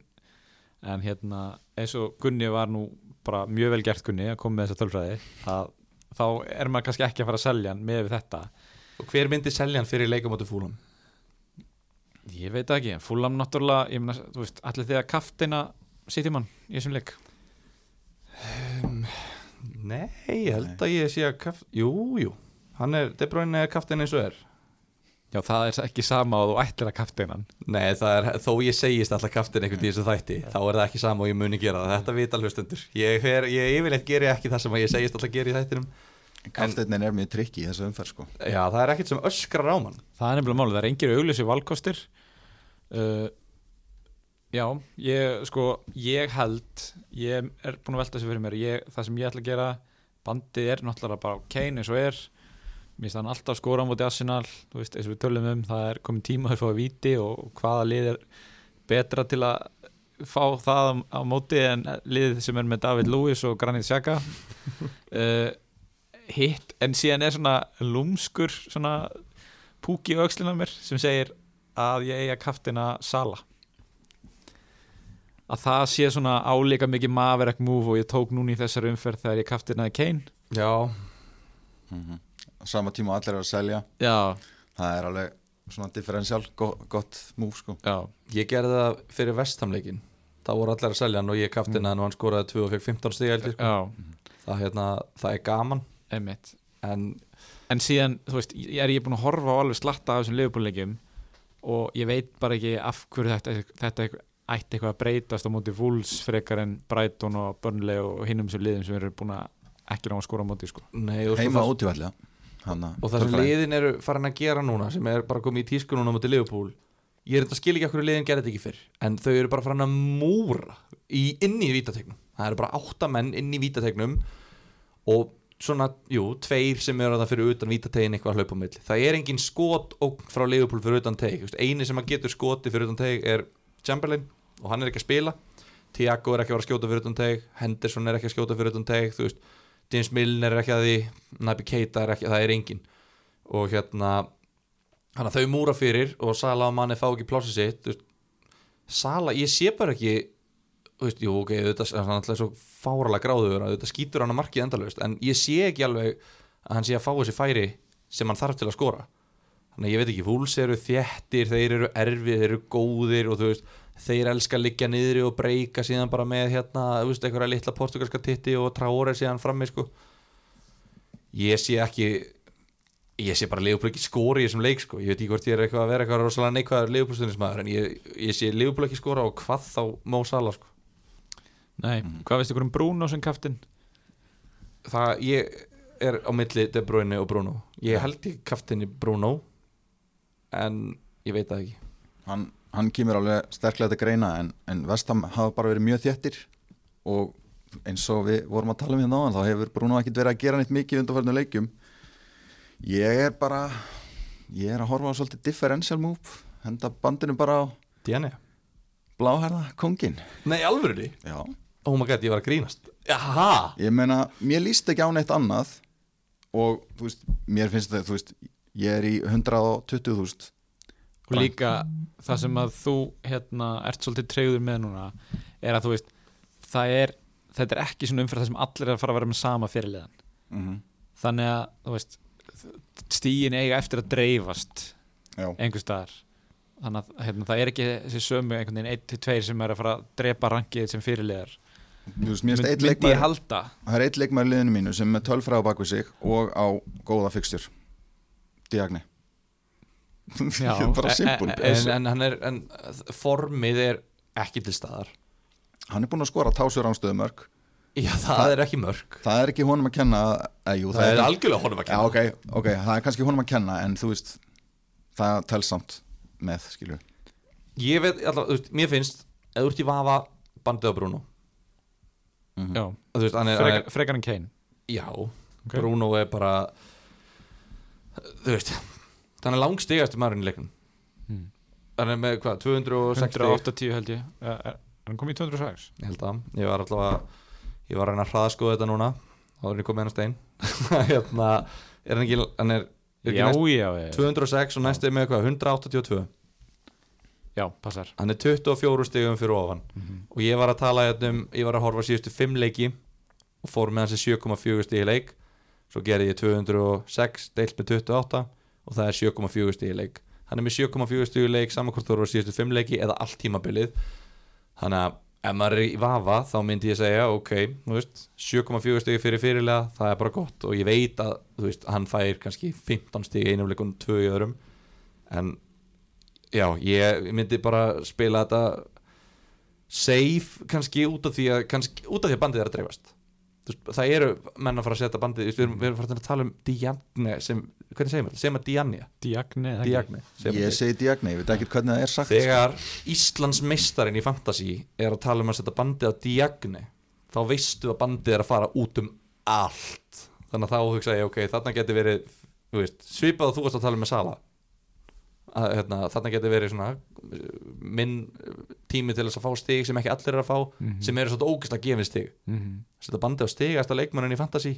en hérna eins og Gunni var nú bara mjög vel gert Gunni að koma með þessa tölfræði að þá er maður kannski ekki að fara að selja hann með þetta. Og hver myndi selja hann fyrir leikum átti fúlum? Ég veit ekki, en Fulham náttúrulega ég meina, þú veist, allir að kaftina sitjum hann í þessum leik? Nei, ég held að ég sé að kaft... Jú, jú, hann er De Bruyne er kaftin eins og er Já, það er ekki sama og þú ætlir að kaftina hann. Nei, það er, þó ég segist alltaf kaftin einhvern í þessu þætti, þá er það ekki sama og ég muni gera það, þetta vita hlustendur. Ég, ég yfirleitt geri ekki það sem ég segist alltaf gera í þættinum. Kafteinn er mjög trikki í þessu umferð sko. Já, það er ekkert sem öskrar á mann. Það er nefnilega málið, það er engir augljósi valkostir. Uh, Já, ég, sko, ég held ég er búin að velta þessu fyrir mér. Ég, það sem ég ætla að gera bandið er náttúrulega bara Kane eins og er mér finnst hann alltaf skora á móti Arsenal þú veist, eins og við tölum um, það er komin tíma að fá að viti og hvaða lið er betra til að fá það á, á móti en liðið sem er með David Lewis og Granit Xhaka. Uh, <laughs> hitt, en síðan er svona lúmskur svona púki á öxlina á mér sem segir að ég eiga kaftina Sala að það sé svona álíka mikið maverek move og ég tók núna í þessari umferð þegar ég kaftinaði Kane. Já, mm á sama tíma og allir er að selja. Já, það er alveg svona differential go gott múf sko. já, ég gerði það fyrir vestamleikin þá voru allir að selja hann og ég kaftin hann og hann skoraði 2 og fekk 15 stig heldur sko. já, það, hérna, það er gaman. Einmitt. En en síðan, þú veist, ég er ég búin að horfa á alveg slatta af þessum liðbúrleikjum og ég veit bara ekki af hverju þetta, þetta ætti eitthvað að breytast á móti Wolves frekar en Brighton og Burnley og hinnum sem liðum sem eru búin að ekki ná að skora á móti sko. nei, sko, heima það, útívallega og það sem liðin eru farin að gera núna sem er bara komið í tísku núna mútið Liverpool ég er þetta að skilja ekki okkur liðin gerði þetta ekki fyrr en þau eru bara farin að múra í, inn í vítategnum. Það eru bara átta menn inn í vítategnum og svona, jú, tveir sem eru það fyrir utan vítategin eitthvað að hlaupa á milli. Það er engin skot og frá Liverpool fyrir utan teg eini sem að getur skoti fyrir utan teg er Chamberlain og hann er ekki að spila. Tiago er ekki að vera að skjóta fyrir utan teg Henderson er ekki að skjóta fyrir utan teg þú veist, James Milner er ekki að því Naby Keita er ekki, það er engin og hérna hann að þau múra fyrir og Sala og manni fá ekki plásið sitt veist, Sala, ég sé bara ekki þú veist, jú, ok, þetta er alltaf svo fáralega gráður að þetta skýtur hann að markið endalaust en ég sé ekki alveg að hann sé að fá þessi færi sem hann þarf til að skora. Þannig að ég veit ekki, Vúls eru þéttir þeir eru erfið, þeir eru góðir og þú veist, þeir elska að liggja niðri og breyka síðan bara með hérna þú veist, einhverja litla portugalska titti og tráur er síðan frammi, sko. Ég sé ekki ég sé bara Leopold ekki skori í þessum leik, sko. Ég veit ekki hvort ég er eitthvað að vera eitthvað rosalega neikvæður Leopoldstunismæður en ég, ég sé Leopold ekki skora og hvað þá Mó Sala, sko. Nei, hvað veist ykkur um Bruno sem kaftin? það, ég er á milli De Bruyne og Bruno. Ég held ég kaftinni Bruno en ég veit það ekki. Hann, hann kemur alveg sterklega til greina en, en Vestham hafa bara verið mjög þéttir og eins og við vorum að tala um hérna á þá hefur Bruno ekkert verið að gera neitt mikið undanfærinu leikjum. Ég er bara ég er að horfa á svolítið differential move henda bandinu bara á Diane? bláherða kongin Nei, alvöru já. Oh my god, ég var að grínast. Jaha Ég meina, mér líst ekki á neitt annað og þú veist, mér finnst þetta, þú veist, ég er í 120.000 og líka það sem að þú hérna, ert svolítið treyður með núna er að þú veist er, þetta er ekki svona umfyrir það sem allir er að fara að vera með sama fyrirliðan. Mm -hmm. þannig að þú veist stíin eiga eftir að dreifast einhver staðar. Þannig að hérna, það er ekki þessi sömu einhvern veginn 1-2 sem er að fara að drepa rankið sem fyrirliðar. Finnst eitt myndi ég halda. Það er eitt leikmaður í liðinu mínu sem er tölfræða bak við sig og á góða fixtur Diagni <laughs> bara simpul en, en, hann er, en formið er ekki til staðar. Hann er búinn að skora tásur ánstöðumörk Já, það er ekki mörg Það er ekki honum að kenna að, jú, Það er algjörlega honum að Já, kenna ok, ok, það er kannski honum að kenna en þú veist, það tels samt með, skilju Ég veit, alltaf, veist, mér finnst eða þú ert í vafa bandið á Bruno. Já, Þú veist, hann er, frekar, er frekar en Kane. Já, Bruno er bara Þú veist Hann er langstigast maðurinn í leiknum. Hmm. Hann er með hvað, 260 180 held ég. Er er- hann komið í 206? Ég held að, ég var alltaf að Ég var að reyna að hraðaskoða þetta núna. Þá er ég komið hennar stein. <laughs> Hérna, er hann ekki, hann er, er ekki Já, næst, já, já, 206 og næstu er með hvað, 182 já, passar. Hann er 24 stigum fyrir ofan. Og ég var að tala hérna um, ég var að horfa á síðustu 5 leiki Og fór með hans 7,4 stig í leik. Svo gerði ég 206 deilt með 28 Og það er 7,4 stig í leik. Hann er með 7,4 stig í leik Saman hvort þú voru á síðustu 5 leiki eða allt tímabilið. Þannig að ef maður er í vafa Þá myndi ég segja, ok, þú veist 7,4 stig fyrir fyrirlega, það er bara gott. Og ég veit að, veist, hann fær kannski 15 stig í einum leikum, 2 í öðrum. En já, ég myndi bara spila þetta safe kannski út af því að kannski, út af því að bandið er að dreifast það eru menn að fara að setja bandið þú veist, við erum, við erum fara að tala um Diagne sem, hvernig segir maður, segir maður Diagne? Diagne? Diagne, Ég segi Diagni, ég veit ekki hvernig það er sagt. Þegar Íslands meistarinn í fantasy er að tala um að setja bandið á Diagne þá veistu að bandið er að fara út um allt. Þannig að þá hugsa ég, ok, þarna geti verið þú veist, svipað og þú varst að tala um með Sala að, hérna, þarna geti verið svona uh, minn tími til þess að fá stig sem ekki allir er að fá Mhm. sem eru svona ógist að gefa stig Mhm. setja bandið á stigast að leikmannin í fantasy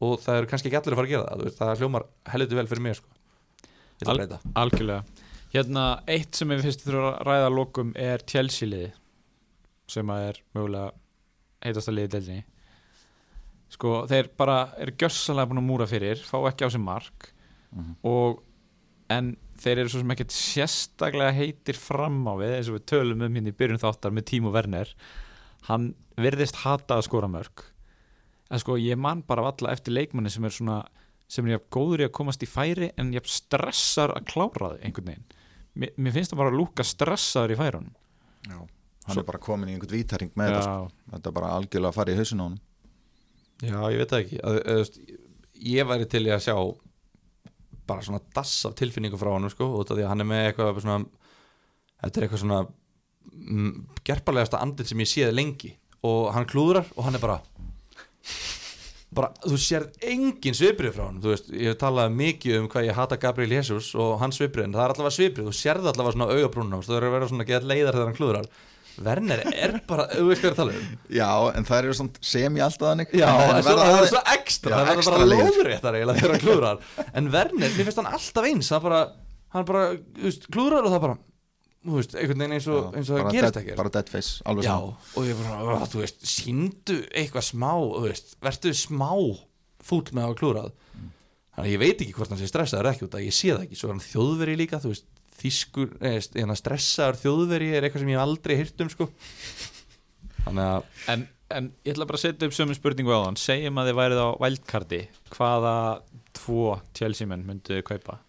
og það eru kannski ekki allir að fara að gera það veist, það hljómar heldur vel fyrir mig sko. Al- Algjörlega Hérna, eitt sem ég finnst þurfa að ræða að lokum er Chelsea liði sem að er mögulega heitast að liði deildinni sko, þeir bara eru gjössalega búin að múra fyrir fá ekki á sig mark Mhm. og en þeir eru svo sem ekkert sérstaklega heitir fram á við eins og við tölum um hérna í byrjun þáttar með Tímo Werner. Hann virðist hata að skora mörg. En sko ég man bara valla eftir leikmanni sem er svona sem er jafn góður í að komast í færi en jafn stressar að klára þau einhvern veginn. Mér, mér finnst það bara að lúka stressaður í færun Já. Hann er bara komin í einhvern vítaring með þetta sko. Þetta er bara algjörlega að fara í hausinn á hann Já, ég veit það ekki. Að, að, að, Ég væri til í að sjá bara svona dass af tilfinningu frá hann sko, út af því að hann er með eitthvað svona, þetta er eitthvað svona mm, gerparlegasta andlit sem ég séð lengi. Og hann klúðrar og hann er bara bara, þú sérð engin sviprið frá hann, þú veist, ég hef talað mikið um hvað ég hata Gabriel Jesus og hans sviprið en það er allavega sviprið, þú sérð allavega svona augabrúnum það er að vera svona að geta leiðar þegar hann klúðrar Werner er bara, þú veist hvað er að tala um. Já, en það eru svona semi alltaf þannig. Já, en, en svo verða það er svo ekstra Það er extra bara lóðréttar eiginlega þegar hann klúrar En Werner, mér finnst hann alltaf eins Hann bara, hann bara, þú veist, klúrar og það bara Þú veist, einhvern veginn eins og, eins og það gerist ekki Bara dead face, alveg Já, saman og ég bara, þú veist, síndu eitthvað smá, þú veist, verðu smá fúll með að klúrað þannig að ég veit ekki hvort hann sé stressaður ekki út að ég sé það ekki, svo er hann þjóðveri líka þú veist, þýskur, eða stressaður þjóðveri er eitthvað sem ég aldrei hýrt um sko. Þannig að en, en ég ætla bara að setja upp sömu spurningu á hann segjum að þið værið á wildcardi hvaða tvo Chelsea menn mynduðu kaupa?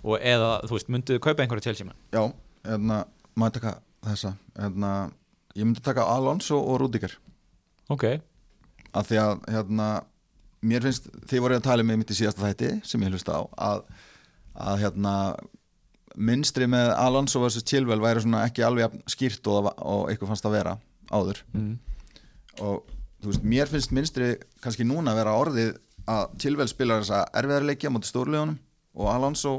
Og eða, þú veist, mynduðu kaupa einhverja Chelsea menn Já, hérna, maður taka þessa? Hérna, Ég myndi taka Alonso og Rudiger. Ok, af því að hérna, mér finnst, þið voru að tala með mitt í síðasta þætti sem ég hlusta á að, að hérna minnstri með Alonso vs. Chilwell væri svona ekki alveg jafn skýrt og, og eitthvað fannst að vera áður mm. og þú veist, mér finnst minnstri kannski núna vera orðið að Chilwell spilar þessa erfiðarleikja mútið stórlegunum og Alonso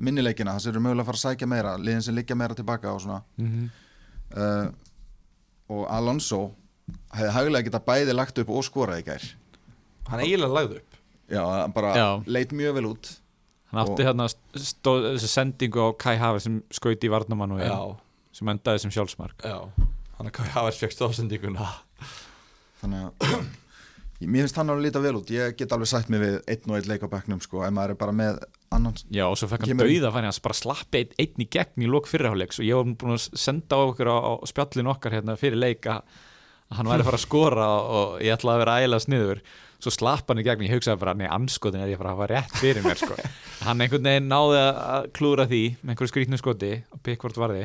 minnileikina, það sem eru mögulega að fara að sækja meira liðin sem liggja meira tilbaka og svona Mm uh, og Alonso hefði hægulega geta bæði lagt upp og skorað í gær hann eiginlega lagði upp Já, hann bara Já. leit mjög vel út hann átti hérna sendingu á Kai Havertz sem skauti í varnamann og Já, sem endaði sem sjálfsmark. Já. Hann að Kai Havertz fekk stóðsendíkuna þannig að mér finnst hann alveg líta vel út. Ég get alveg sagt mig við einn og einn leik á bekknum sko, ef maður er bara með annan Já, og svo fekk hann dauða færi hans bara slappi einn, einn í gegn í lók fyrirháleiks og ég var búin að senda á okkur á, á spjallin okkar hérna fyrir leik að að hann væri að fara að skora og ég ætlaði að vera ægilega sniður svo slapp hann í gegn, ég hugsaði bara, nei, anskotin er ég að fara að hafa rétt fyrir mér, sko. <laughs> Hann einhvern veginn náði að- klúra því með einhverju skrýtnu skoti og Pickford varði.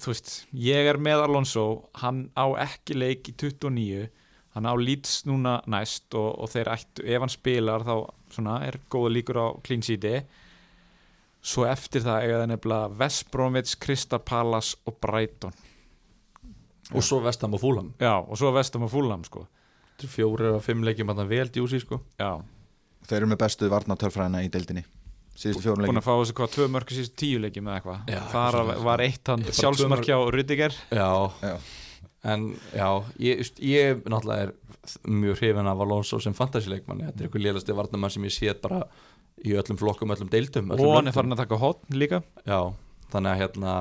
Þú veist, ég er með Alonso hann á ekki leik í 29 hann á Leeds núna næst og, og þeir ættu, ef hann spilar þá svona, er góða líkur á clean sheeti. Svo eftir það eiga það nefnilega West Bromwich, Crystal Palace og Brighton. Og svo vestam og fúlam já, og svo Vestam og Fulham sko. Fjórir og fimm leikjum hann vel djúsi sko. Já, þeir eru með bestu varnatörfræðina í deildinni. Síðustu fjórum búin leikin að fá þessu hvað tvö mörg síðust tíu leikjum eða eitthvað? Já, þar eitthvað var eitt hann Bara tvö sjálfsmark mörk. hjá Rudiger. Já, Já. en já, ég, just, ég náttúrulega er mjög hrifin af Alonso sem fantasy-leikmanni, þetta er eitthvað lélasti varnamann sem ég séð bara í öllum flokkum, öllum deildum öllum og hann er löndum. farin að taka hotn líka. Já, þannig að hérna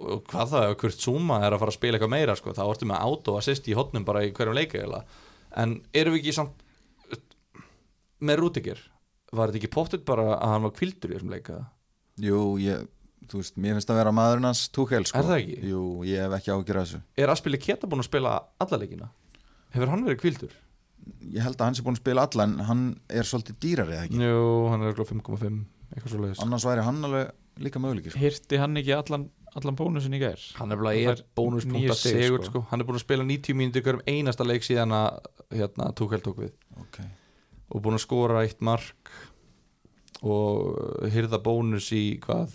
og hvað það, ef Kurt Zuma er að fara að spila eitthvað meira sko, þá ertu með auto assist í hotnum bara í hverjum leika eiginlega. En erum við ekki samt með Rudiger var þetta ekki pottet bara að hann var kvildur í þessum leika jú, ég, þú veist, mér finnst að vera maðurinn hans Tuchel sko. Er það ekki? jú, ég hef ekki ágjörð þessu er Aspili Keta búin að spila alla leikina hefur hann verið kvildur? ég held að hann sé búin að spila alla en hann er svolítið dýrari eða ekki Jú, hann er örugglega 5,5 eitthvað svo leiðis annars væri hann alveg líka möguleiki sko. hirti hann ekki allan, allan bónusin í gær hann er bara Það bónuspunkta níu stig, segur sko. sko. hann er búin að spila 90 mínútur hverjum einasta leik síðan að hérna, Tuchel tók við okay. og búin að skora eitt mark og hyrða bónus í hvað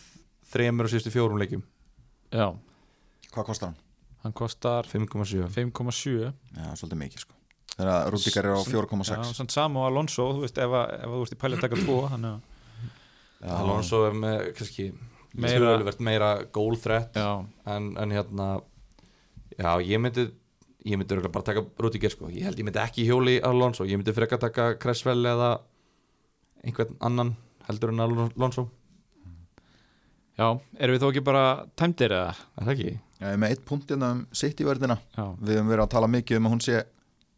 þremur og síðustu fjórum leikjum já, hvað kostar hann? hann kostar 5,7 5,7 já, svolítið mikið sko. þegar Rúdíkar er á já, 4,6 samt sama og Alonso þú veist, ef, að- ef að þú veist í pæli að taka tvo hann er Alonso er með kannski Meira- meira, meira goal threat já, en, en hérna já, ég myndi ég myndi bara taka Rudiger sko. Ég held ég myndi ekki hjóli Alonso. Ég myndi frekar taka Cresswell eða einhvern annan heldur en Alonso. Já, erum við þó ekki bara tæmdir eða? er það ekki? ég er með eitt punkt hérna um sitt í vördina já, við höfum verið að tala mikið um að hún sé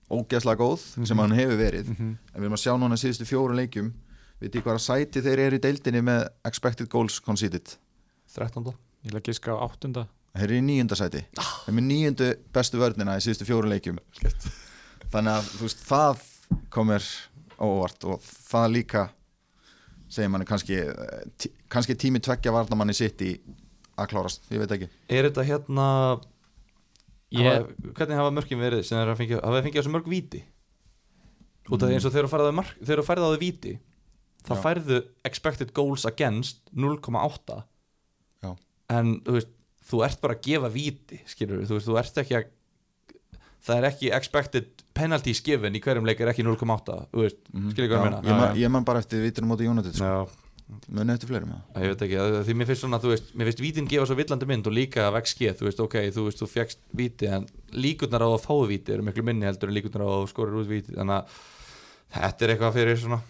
ógeðslega góð sem hann hefur verið. Mhm. en við erum að sjá núna síðustu fjórum leikjum. Við því hvaða sæti þeir eru í deildinni með expected goals conceded 13. ég vil að giska á áttunda. Þeir eru í níunda sæti. Þeir eru með níundu bestu vördina í síðustu fjórum leikjum. Skett. þannig að þú veist það komir óvart og það líka segir manni kannski eh, tí, kannski tími tveggja varnamanni sitt í að klárast, ég veit ekki. Er þetta hérna Ég- hafa, hvernig hafa mörkin verið sem þeir hafa fengið, fengið þessu mörg víti? Út af því eins og þegar þú færði á á þau víti þá færðu expected goals against 0,8 Já. En þú veist þú ert bara að gefa víti skilur þú veist, þú ert ekki að það er ekki expected penalties given í hverjum leik er ekki 0,8 þú veist, Mhm. skilur hvað ég meina? ég, man, ég man bara eftir vitunum móti United sko. Já, munið eftir fleirum ég veit ekki, að- því mér finnst svona þú veist, mér finnst vítin gefa svo villandi mynd og líka af XG, þú veist, ok, þú veist, þú fegst víti en líkurnar á að fáu víti eru miklu minni heldur en líkurnar á að skorir út víti þannig að þetta er eitthvað fyrir svona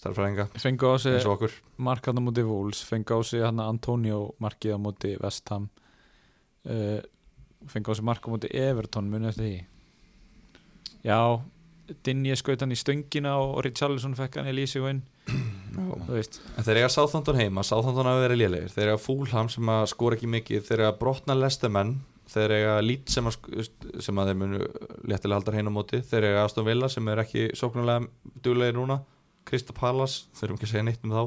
starffræðinga fengu á sig eins og okkur. mark hann á sig hann Antonio markið á móti West Ham uh, fengu á sig mark á móti Everton munið eftir því? Já Dinje skaut hann í stöngina og Richarlison fekk hann í En þeir eiga Sáþóndon heima, Sáþóndon hafa verið lélegir. Þeir eiga Fúlham sem að skora ekki mikið Þeir eiga brotna lestamenn Þeir eiga Lít sem að, sem að þeir munu léttilega haldar heina móti Þeir eiga Aston Villa sem er ekki sóknulega duglegir núna Krista Pallas, þurfum ekki að segja neitt um þá.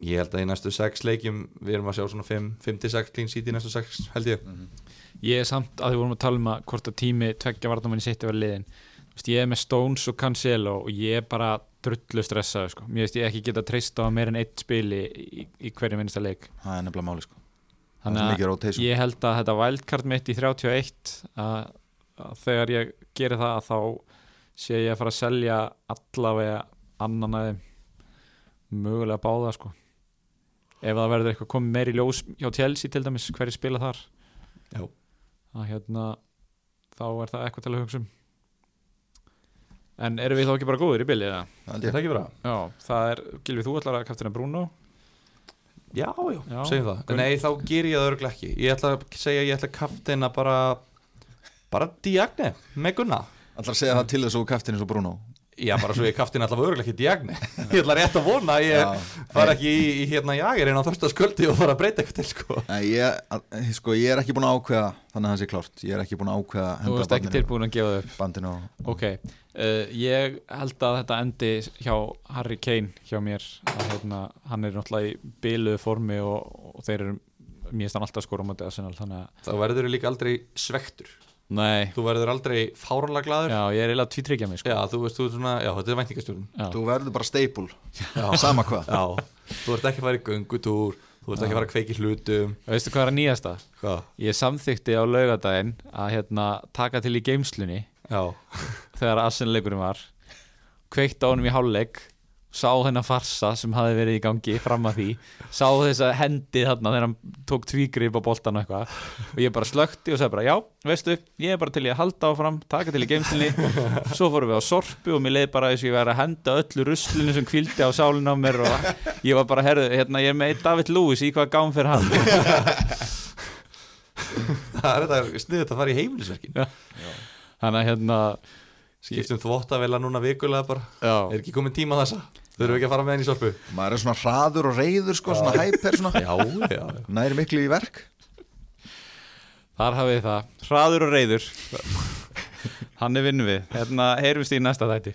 Ég held að í næstu sex leikjum Við erum að sjá svona 5-6 clean sheet í næstu sex held ég. Ég er samt að við vorum að tala um að hvort að tími tveggja vartamann í sitt var liðin. Ég er með Stones og Cancelo og ég er bara drullu stressaður sko. ég ekki geta treyst á meir en eitt spili í, í hverju minnsta leik. Það er nefnilega máli sko. Er Þannig að ég held að þetta wildcard mitt í 31 að, að þegar ég gerir það þá sé ég að fara að selja allavega annan að þeim. Mögulega báða sko. Ef það verður eitthvað komið meir í ljós hjá Chelsea til dæmis hverju spila þar. Já. að hérna þá er það eitthvað til að hugsa um. En erum við þá ekki bara góður í bilið eða? Það Er ekki bara? Já, það er, Gilvi, þú ætlar að kaftina Bruno. Já, já, Já. segjum það. Gunn- Nei, þá ger ég það örglega ekki. Ég ætla að segja ég ætla að kaftina bara bara Diagne með Gunna Ætlar að segja það til þess að þú kaftin eins og Bruno Já, bara svo ég kaftin allavega örglega ekki Diagne <laughs> Ég ætla rétt að vona að ég fara ekki í, í hérna jagir inn á þörstasköldi og fara að breyta eitthvað til sko. Nei, ég, að- sko, ég er ekki búin að ákveða þannig að það sé klárt. Ég er ekki búin að ákveða að Þú veist ekki tilbúin að gefa þau upp. bandinu og Ok, uh, ég held að þetta endi hjá Harry Kane hjá mér að hérna, hann er náttúrulega í biluðu formi og, og þeir eru mér finnst hann alltaf skora á móti Arsenal þannig að, Þá verður þú líka aldrei svektur nei, Þú verður aldrei fáranlega glaður. Já, ég er eiginlega tvítryggja mig sko. Já, þú veist, þú er svona, já, þetta er væntingastjórn þú verður bara staple. Sama hvað. Já, þú ert ekki að fara í göngutúr Þú ert ekki að fara að kveiki hlutum. Veistu hvað er að nýjasta? Hvað? Ég samþykti á laugadaginn að hérna, taka til í geimslunni Já, <laughs> þegar Arsenal leikurinn var kveikt á honum í hálfleik sá hennar farsa sem hafi verið í gangi fram að því, sá þess að hendi þarna þegar hann tók tvígrip á boltan og eitthvað. Og ég bara slökti og sagði bara já, veistu, ég er bara til í að halda áfram taka til í geimslinni, svo fórum við á sorpu og mér leið bara þess að ég væri að henda öllu ruslinu sem kvildi á sálinu á mér og ég var bara, herðu, hérna, ég er með David Lewis í hvað gám fyrir hann? Það er þetta sniðið að fara í heimilisverkin. Þannig að hérna Skiptum þvóttavela núna vikulega bara. Já, Er ekki komin tíma á þessa? Þurfum við ekki að fara með henni í sorpu? maður er svona hraður og reyður sko, svona hæper svona. Já, já. Næri miklu í verk. Þar hafið það, hraður og reyður Hann er vinnu við. Hérna heyrumst í næsta þætti